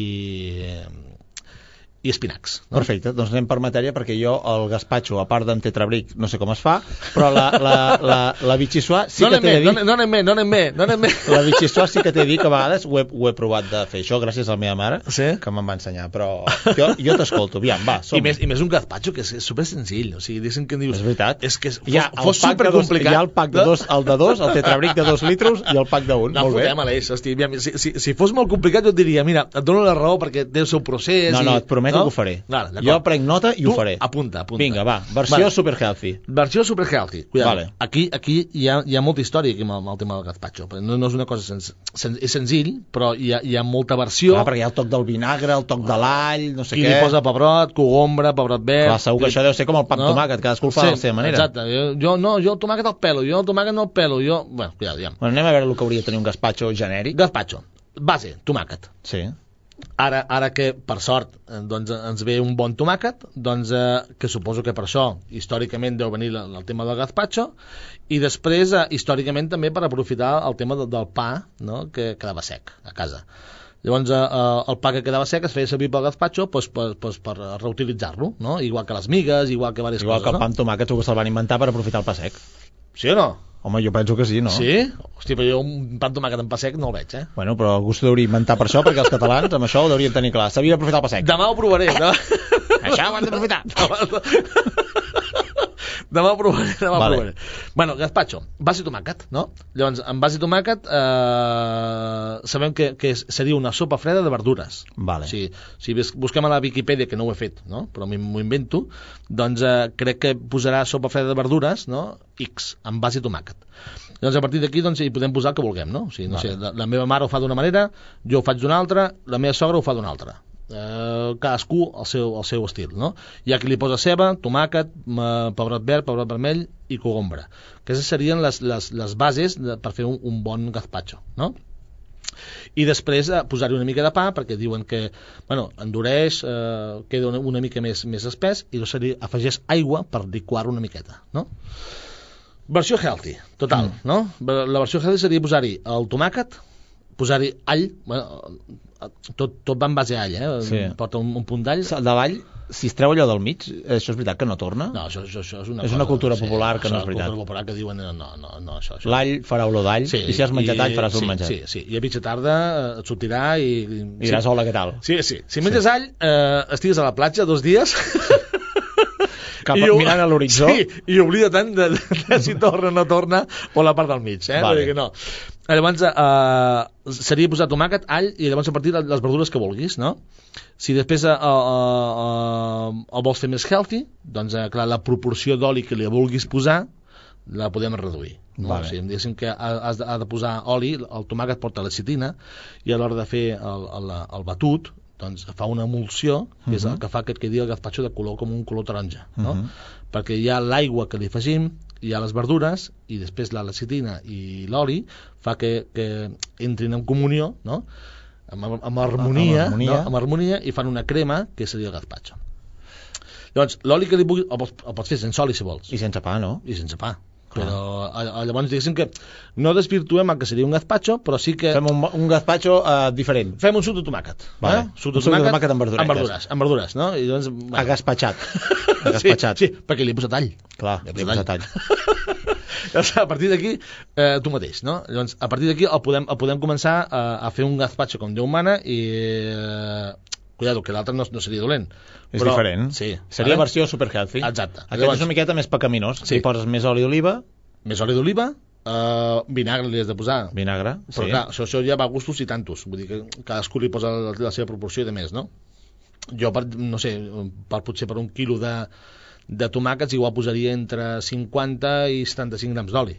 i espinacs. No? Perfecte, doncs anem per matèria perquè jo el gazpacho, a part d'en tetrabric, no sé com es fa, però la, la, la, la bitxissuà sí no que t'he de dir... no, no anem bé, no anem bé, no anem bé. La bitxissuà sí que t'he de dir que a vegades ho he, ho he provat de fer això gràcies a la meva mare, Sí? que me'n va ensenyar, però jo, jo t'escolto, aviam, va, som I més, I més un gazpacho que és, és super senzill, o sigui, diguéssim que dius... És veritat. És que fos, el fos dos, supercomplicat. hi ha el pack de dos, el de dos, el tetrabric de dos litros i el pack d'un, No, molt bé. fotem, Aleix, hosti, aviam, si, si, si fos molt complicat jo et diria, mira, et dono la raó perquè té el seu procés... No, i... no, et prometo que ho faré. Vale. Jo prenc nota i tu, ho faré. Apunta, apunta. Vinga, va, versió Vale. super healthy. Versió super healthy. Cuidado. Vale. Aquí, aquí hi, ha, hi ha molta història aquí amb el, amb el tema del gazpacho. No, no és una cosa sens, sen, és senzill, però hi ha, hi ha molta versió. Clar, perquè hi ha el toc del vinagre, el toc de l'all, no sé Qui què. li posa pebrot, cogombra, pebrot verd... Clar, segur que això deu ser com el pa amb tomàquet, cadascú el fa de la seva manera. Exacte, jo, jo no, jo el tomàquet el pelo, jo el tomàquet no el pelo, jo... Bueno, cuidado, ja. Bueno, anem a veure el que hauria de tenir un gazpacho genèric. Gazpacho, base, tomàquet. Sí. Ara, ara que, per sort, eh, doncs, ens ve un bon tomàquet, doncs, eh, que suposo que per això, històricament, deu venir la- el tema del gazpacho, i després, eh, històricament, també per aprofitar el tema de, del pa no? que quedava sec a casa. Llavors, eh, eh, el pa que quedava sec es feia servir pel gazpacho doncs, per, doncs, per reutilitzar-lo, no? igual que les migues, igual que diverses Igual que coses. el pa amb tomàquet que se'l van inventar per aprofitar el pa sec. Sí o no? Home, jo penso que sí, no? Sí? Hòstia, però jo un pa amb tomàquet amb pa sec no el veig, eh? Bueno, però algú s'ho hauria inventar per això, perquè els catalans amb això ho haurien tenir clar. S'havia d'aprofitar el pa sec. Demà ho provaré, no? Això ho hem d'aprofitar. Demà ho provaré, demà Vale. provaré. Bueno, gazpacho, base tomàquet, no? Llavors, amb base tomàquet eh, sabem que, que seria una sopa freda de verdures. Vale. Si, si bus- busquem a la Viquipèdia, que no ho he fet, no? però m'ho invento, doncs eh, crec que posarà sopa freda de verdures, no? X, amb base tomàquet. Llavors, a partir d'aquí, doncs, hi podem posar el que vulguem, no? O sigui, no Vale. sé, la, la meva mare ho fa d'una manera, jo ho faig d'una altra, la meva sogra ho fa d'una altra. Eh, cadascú el seu, el seu estil, no? Hi ha qui li posa ceba, tomàquet, eh, pebrot verd, pebrot vermell i cogombra. Aquestes serien les, les, les bases de, per fer un, un bon gazpacho, no? i després eh, posar-hi una mica de pa perquè diuen que bueno, endureix eh, queda una, una mica més, més espès i llavors se li afegeix aigua per liquar una miqueta no? versió healthy, total mm. no? la versió healthy seria posar-hi el tomàquet posar-hi all bueno, tot, tot va en base a all eh? Sí. porta un, un punt d'all El de l'all, si es treu allò del mig, això és veritat que no torna? no, això, això, això és una, És una cosa- cultura popular que no és veritat. cultura popular que diuen no, no, no, això, això. L'all farà olor d'all, i si has menjat all faràs sí, un menjat. Sí, sí, i a mitja tarda eh, et sortirà i... i I diràs, hola, què tal? Sí, sí. Si menges all, eh, estigues a la platja dos dies... Cap, i mirant a l'horitzó. Sí, i oblida tant de, de, de si torna o no torna o la part del mig, eh? Vale. Vull dir que no. Llavors, eh, seria posar tomàquet, all i llavors a partir de les verdures que vulguis, no? Si després eh, eh, eh, el vols fer més healthy, doncs, eh, clar, la proporció d'oli que li vulguis posar la podem reduir. No? Vale. O sigui, diguéssim que ha- has de, ha de posar oli, el tomàquet porta lecitina, i a l'hora de fer el, el, el batut, doncs fa una emulsió, que és el Mhm. que fa que et quedi el gazpacho de color com un color taronja, no? Mhm. Perquè hi ha l'aigua que li afegim, hi ha les verdures, i després la lecitina i l'oli fa que, que entrin en comunió, no? Amb, amb harmonia, Amb harmonia. No? amb harmonia, i fan una crema, que seria el gazpacho. Llavors, l'oli que li vulguis, el pots, el pots fer sense oli, si vols, I sense pa, no? i sense pa. Però a, a, llavors diguéssim que no desvirtuem el que seria un gazpacho, però sí que Fem un, un gazpacho uh, diferent. fem un suc de tomàquet. Vale. Eh? Suc Un suc de tomàquet amb verduretes. Amb verdures, amb verdures, no? I doncs, bueno, Agaspatxat. sí, Agaspatxat. sí, perquè li he posat all. Clar, Li he li he posat posat all. Llavors, a partir d'aquí, eh, tu mateix, no? Llavors, a partir d'aquí el podem, el podem començar a, a fer un gazpacho com Déu mana i... Eh, cuidado, que l'altre no, no seria dolent. És diferent. Sí. Seria vale? versió super healthy. Exacte. Aquest Llavors- és una miqueta més pecaminós. Sí. Li poses més oli d'oliva, Més oli d'oliva, eh, vinagre li has de posar. vinagre. Però sí. clar, això, això ja va a gustos i tantos. Vull dir que cadascú li posa la, la seva proporció de més, no? Jo, per, no sé, per, potser per un quilo de, de tomàquets igual posaria entre 50 i 75 grams d'oli.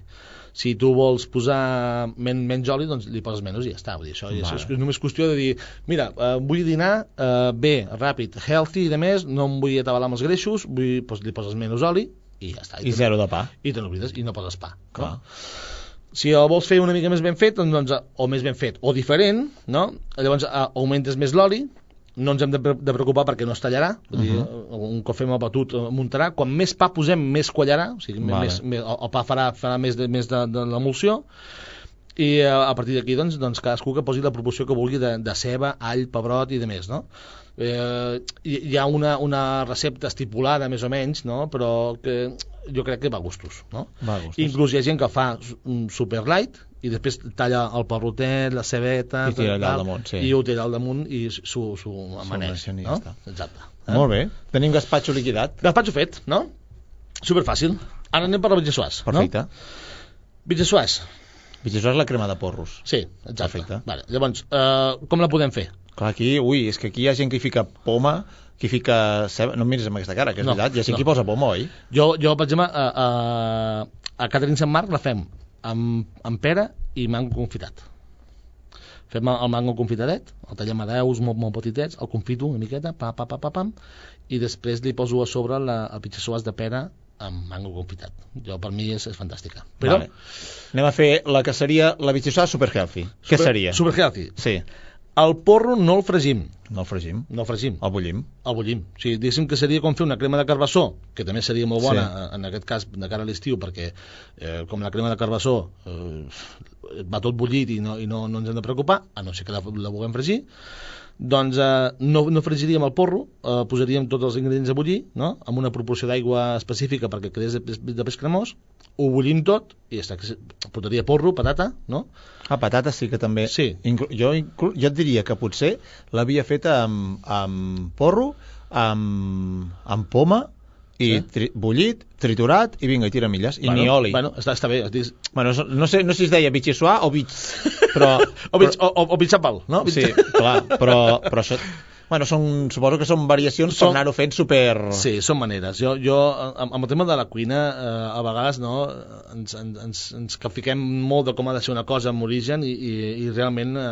Si tu vols posar men, menys oli, doncs li poses menys i ja està. Vull dir, això, Vale. això és, és només qüestió de dir, mira, eh, vull dinar eh, bé, ràpid, healthy i de més, no em vull atabalar amb els greixos, vull, doncs, li poses menys oli i ja està. I te- zero de pa. I te n'oblides i no poses pa. Clar. No? si el vols fer una mica més ben fet, doncs, o més ben fet, o diferent, no? llavors eh, augmentes més l'oli, no ens hem de, de preocupar perquè no es tallarà, vull dir, Mhm. un cop fem el batut eh, muntarà, quan més pa posem més quallarà, o sigui, Vale. més, més, el, pa farà, farà més de, més de, de l'emulsió, i eh, a partir d'aquí doncs, doncs cadascú que posi la proporció que vulgui de, de ceba, all, pebrot i de més, no? Eh, hi, ha una, una recepta estipulada més o menys, no? però que jo crec que va a gustos, no? Va a gustos. Inclús hi ha gent que fa un super light i després talla el perrotet, la cebeta I tira allà tal, al damunt, sí. i ho tira al damunt i s'ho amaneix, ja no? està. Exacte. Molt bé. Tenim gaspatxo liquidat. Gaspatxo fet, no? Superfàcil. Ara anem per la bitxassuàs, no? Perfecte. Bitxassuàs és la crema de porros. sí, exacte. Perfecte. Vale. Llavors, eh, com la podem fer? Clar, aquí, ui, és que aquí hi ha gent que hi fica poma, que hi fica ceba... No em miris amb aquesta cara, que és No, veritat. Hi ha gent no. que hi posa poma, oi? Jo, jo per exemple, a, a, a Catherine Sant Marc la fem amb, amb pera i mango confitat. Fem el el mango confitadet, el tallem a deus molt, molt petitets, el confito una miqueta, pa, pa, pa, pa, pam, i després li poso a sobre la, el pitxassuàs de pera amb mango confitat. Jo, per mi, és, és fantàstica. Però, Vale. Anem a fer la que seria la bitxassuàs super healthy. Què super- seria? Super healthy. Sí, El porro no el fregim, no el fregim, no el fregim, el bullim. el bullim. O sigui, diguéssim que seria com fer una crema de carbassó, que també seria molt bona, Sí. en aquest cas, de cara a l'estiu, perquè eh, com la crema de carbassó eh, va tot bullit i no, i no, no ens hem de preocupar, a no ser que la, la vulguem fregir, doncs eh, no, no fregiríem el porro, eh, posaríem tots els ingredients a bullir, no? amb una proporció d'aigua específica perquè quedés de, pes- de pes cremós, ho bullim tot i ja està, portaria porro, patata, no? Ah, patata sí que també... Sí. Inclu jo, inclu jo et diria que potser l'havia feta amb, amb porro, amb, amb poma, i Sí. tri bullit, triturat, i vinga, i tira milles. I bueno, ni oli. Bueno, està, està bé. Dius, Bueno, no sé, no sé si es deia bitxissuà o bits, però... o, bitx, o, o, o bitxapal, no? Sí, clar, però, però això... Bueno, són, suposo que són variacions Són- per anar-ho fent super... Sí, són maneres. Jo, jo amb, amb el tema de la cuina, eh, a vegades no, ens, ens, ens, ens capfiquem molt de com ha de ser una cosa amb origen i, i, i realment eh,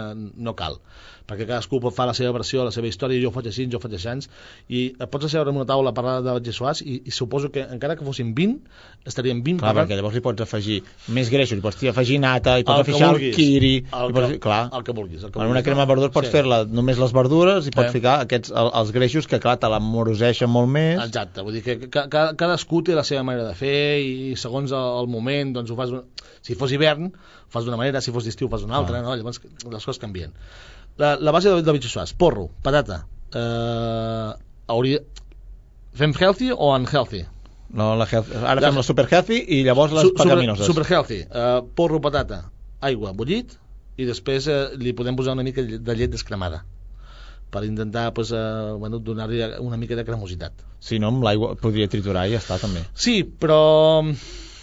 no cal perquè cadascú fer la seva versió, la seva història, jo ho faig així, jo ho faig així, i pots asseure en una taula a parlar de batxissuars i, i suposo que encara que fossin 20, estaríem 20 Clar, parlant perquè llavors li pots afegir més greixos, li pots afegir nata, el pots que afegir el kiri... el hi pots, que, clar, el que vulguis. El que en una crema de verdures pots Sí. fer-la només les verdures i pots Sí. ficar aquests, el, els greixos que, clar, te l'amoroseixen molt més. Exacte, vull dir que ca, ca, cadascú té la seva manera de fer i segons el, el moment doncs ho fas, un- si fos hivern fas d'una manera, si fos d'estiu fas d'una altra, Ah. no? llavors les coses canvien. La, la base de, de bitxassuàs, porro, patata, eh, hauria... fem healthy o unhealthy? No, la health, ara La- fem la super healthy i llavors les Su- super, super healthy, eh, porro, patata, aigua, bullit i després eh, li podem posar una mica de llet descremada per intentar pues, eh, bueno, donar-li una mica de cremositat. Si no, amb l'aigua podria triturar i ja està, també. Sí, però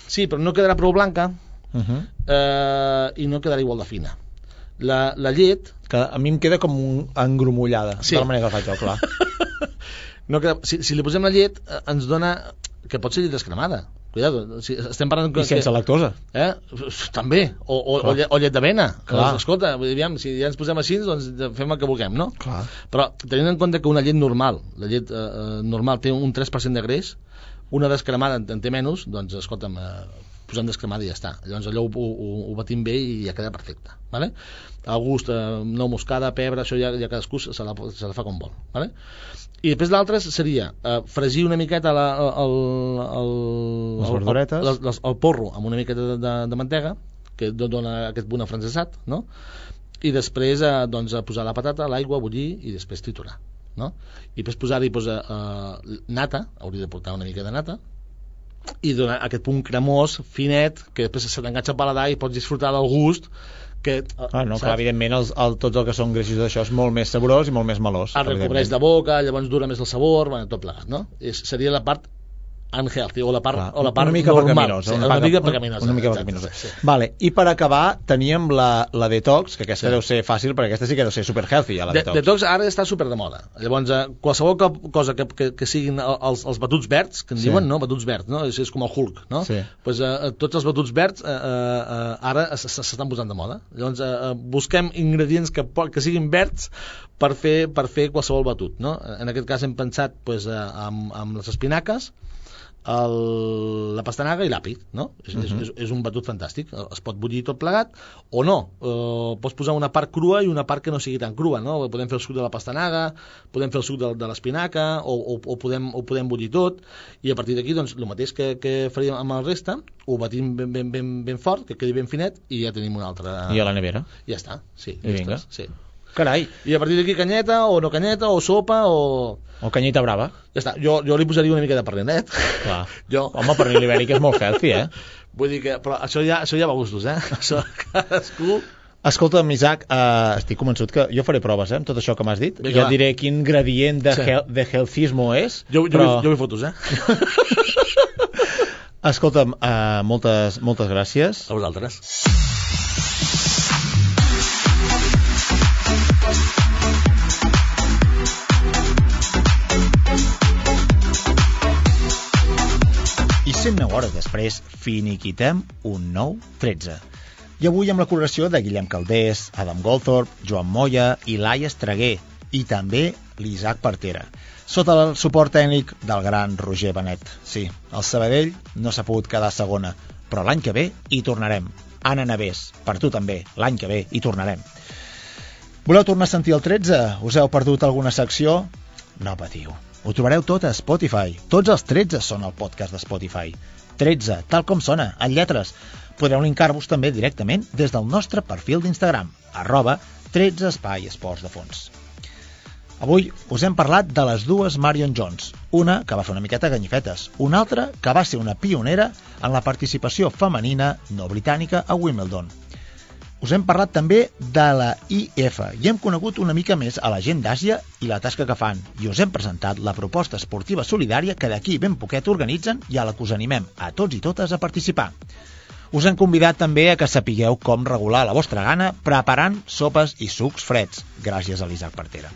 sí, però no quedarà prou blanca Uh -huh. eh, i no quedarà igual de fina. La, la llet que a mi em queda com un engrumollada, Sí. de la manera que faig jo, clar. no queda, si, si li posem la llet eh, ens dona que pot ser llet descremada cuidado, si estem parlant I sense lactosa. eh? també, o, o, Clar. o, llet, o llet d'avena Clar. doncs, escolta, vull dir, aviam, si ja ens posem així doncs fem el que vulguem, no? Clar. però tenint en compte que una llet normal la llet eh, eh, normal té un 3% de greix una descremada en té menys doncs escolta'm, eh, posem descremada i ja està llavors allò ho, ho, ho batim bé i ja queda perfecte vale? a gust, eh, nou moscada, pebre això ja, ja cadascú se la, se la fa com vol vale? i després l'altre seria eh, fregir una miqueta la, el, el, Les el, verduretes. el, el, el porro amb una miqueta de, de, de mantega que do- dona aquest punt afrancesat no? i després eh, doncs, a posar la patata, l'aigua, bullir i després triturar no? i després posar-hi doncs, eh, nata, hauria de portar una mica de nata i donar aquest punt cremós, finet, que després se t'enganxa al paladar i pots disfrutar del gust que, eh, Ah, no, saps? clar, evidentment, els, el, tots el que són greixos d'això és molt més saborós i molt més melós. el recobreix de boca, llavors dura més el sabor, bueno, tot plegat, no? És, seria la part unhealthy, o la part, Clar, o la part una mica normal. pecaminosa. Sí, una, una, mica pecaminosa. Una mica pecaminosa. sí. Vale, I per acabar teníem la, la detox, que aquesta Sí. deu ser fàcil, perquè aquesta sí que deu ser super healthy, ja, la De, detox. detox ara està super de moda. Llavors, eh, qualsevol co cosa que, que, que siguin el- els, els batuts verds, que en Sí. diuen, no? Batuts verds, no? És, és com el Hulk, no? Sí. Pues, eh, tots els batuts verds eh, eh, eh, ara s'estan posant de moda. Llavors, eh, eh, busquem ingredients que, que siguin verds per fer, per fer qualsevol batut, no? En aquest cas hem pensat pues, eh, amb, amb les espinaques, el, la pastanaga i l'àpid, no? És, uh -huh. és, Mhm. és, un batut fantàstic. Es pot bullir tot plegat, o no. Eh, pots posar una part crua i una part que no sigui tan crua, no? Podem fer el suc de la pastanaga, podem fer el suc de, de l'espinaca, o, o, o, podem, o podem bullir tot, i a partir d'aquí, doncs, el mateix que, que faríem amb el resta, ho batim ben, ben, ben, ben fort, que quedi ben finet, i ja tenim una altra... I a la nevera. Ja està, sí. I vinga. llestes, Sí. Carai. I a partir d'aquí canyeta, o no canyeta, o sopa, o... O canyita brava. Ja està, jo, jo li posaria una mica de pernilet. Clar. Jo. Home, pernil ibèric és molt healthy, eh? Vull dir que, però això ja, això ja va a gustos, eh? Això cadascú... Escolta'm, Isaac, uh, estic convençut que jo faré proves, eh, amb tot això que m'has dit. Vinga, ja va. diré quin gradient de, Sí. hel de healthismo és. Jo, jo, però... vull, jo vull fotos, eh? Escolta'm, uh, moltes, moltes gràcies. A vosaltres. I 109 hores després finiquitem un nou 13. I avui amb la col·laboració de Guillem Caldés, Adam Goldthorpe, Joan Moya i Laia Estreguer i també l'Isaac Partera sota el suport tècnic del gran Roger Benet. Sí, el Sabadell no s'ha pogut quedar segona, però l'any que ve hi tornarem. Anna Navés, per tu també, l'any que ve hi tornarem. Voleu tornar a sentir el 13? Us heu perdut alguna secció? No patiu. Ho trobareu tot a Spotify. Tots els 13 són el podcast de Spotify. 13, tal com sona, en lletres. Podreu linkar-vos també directament des del nostre perfil d'Instagram, arroba 13 espai esports de fons. Avui us hem parlat de les dues Marion Jones, una que va fer una miqueta ganyifetes, una altra que va ser una pionera en la participació femenina no britànica a Wimbledon. Us hem parlat també de la IF i hem conegut una mica més a la gent d'Àsia i la tasca que fan i us hem presentat la proposta esportiva solidària que d'aquí ben poquet organitzen i a la que us animem a tots i totes a participar. Us hem convidat també a que sapigueu com regular la vostra gana preparant sopes i sucs freds, gràcies a l'Isaac Partera.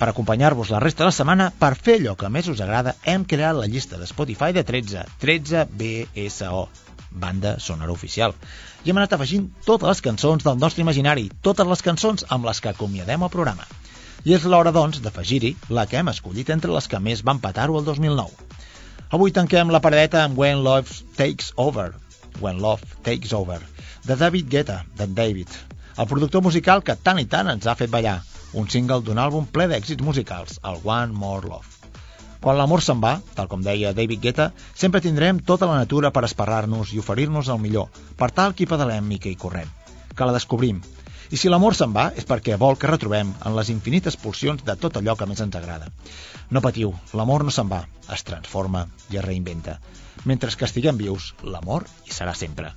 Per acompanyar-vos la resta de la setmana, per fer allò que més us agrada, hem creat la llista de Spotify de 13, 13 BSO, banda sonora oficial. I hem anat afegint totes les cançons del nostre imaginari, totes les cançons amb les que acomiadem el programa. I és l'hora, doncs, d'afegir-hi la que hem escollit entre les que més van patar-ho el 2009. Avui tanquem la paradeta amb When Love Takes Over, When Love Takes Over, de David Guetta, d'en David, el productor musical que tant i tant ens ha fet ballar, un single d'un àlbum ple d'èxits musicals, el One More Love. Quan l'amor se'n va, tal com deia David Guetta, sempre tindrem tota la natura per esperar-nos i oferir-nos el millor, per tal que hi pedalem i correm, que la descobrim. I si l'amor se'n va és perquè vol que retrobem en les infinites pulsions de tot allò que més ens agrada. No patiu, l'amor no se'n va, es transforma i es reinventa. Mentre que estiguem vius, l'amor hi serà sempre.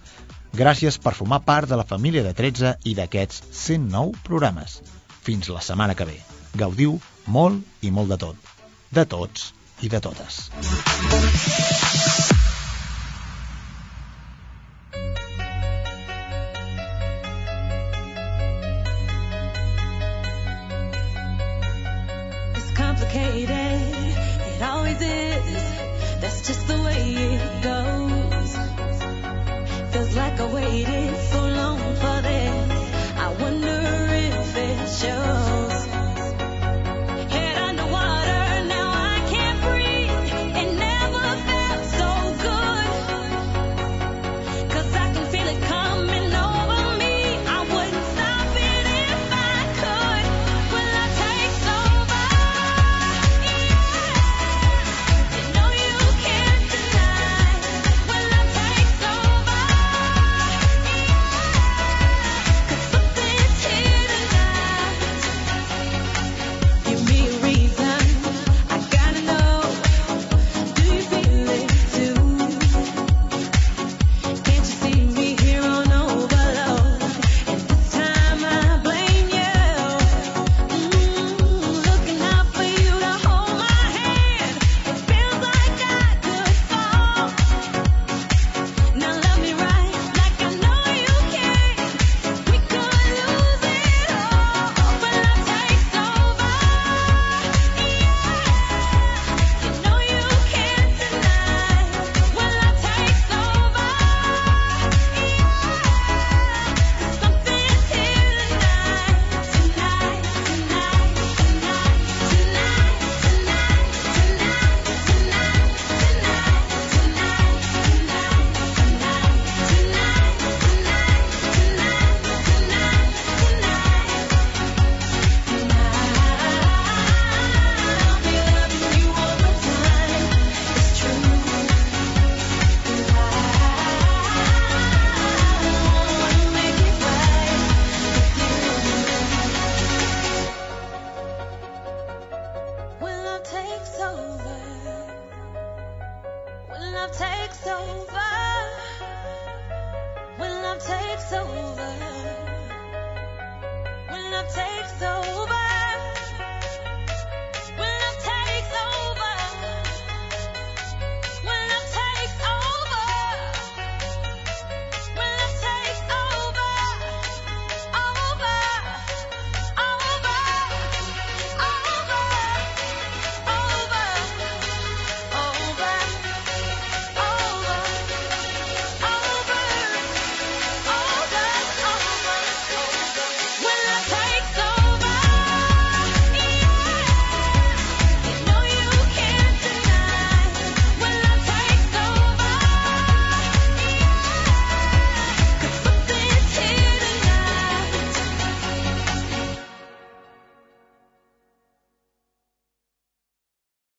Gràcies per formar part de la família de 13 i d'aquests 109 programes. Fins la setmana que ve. Gaudiu molt i molt de tot. De tots i de totes.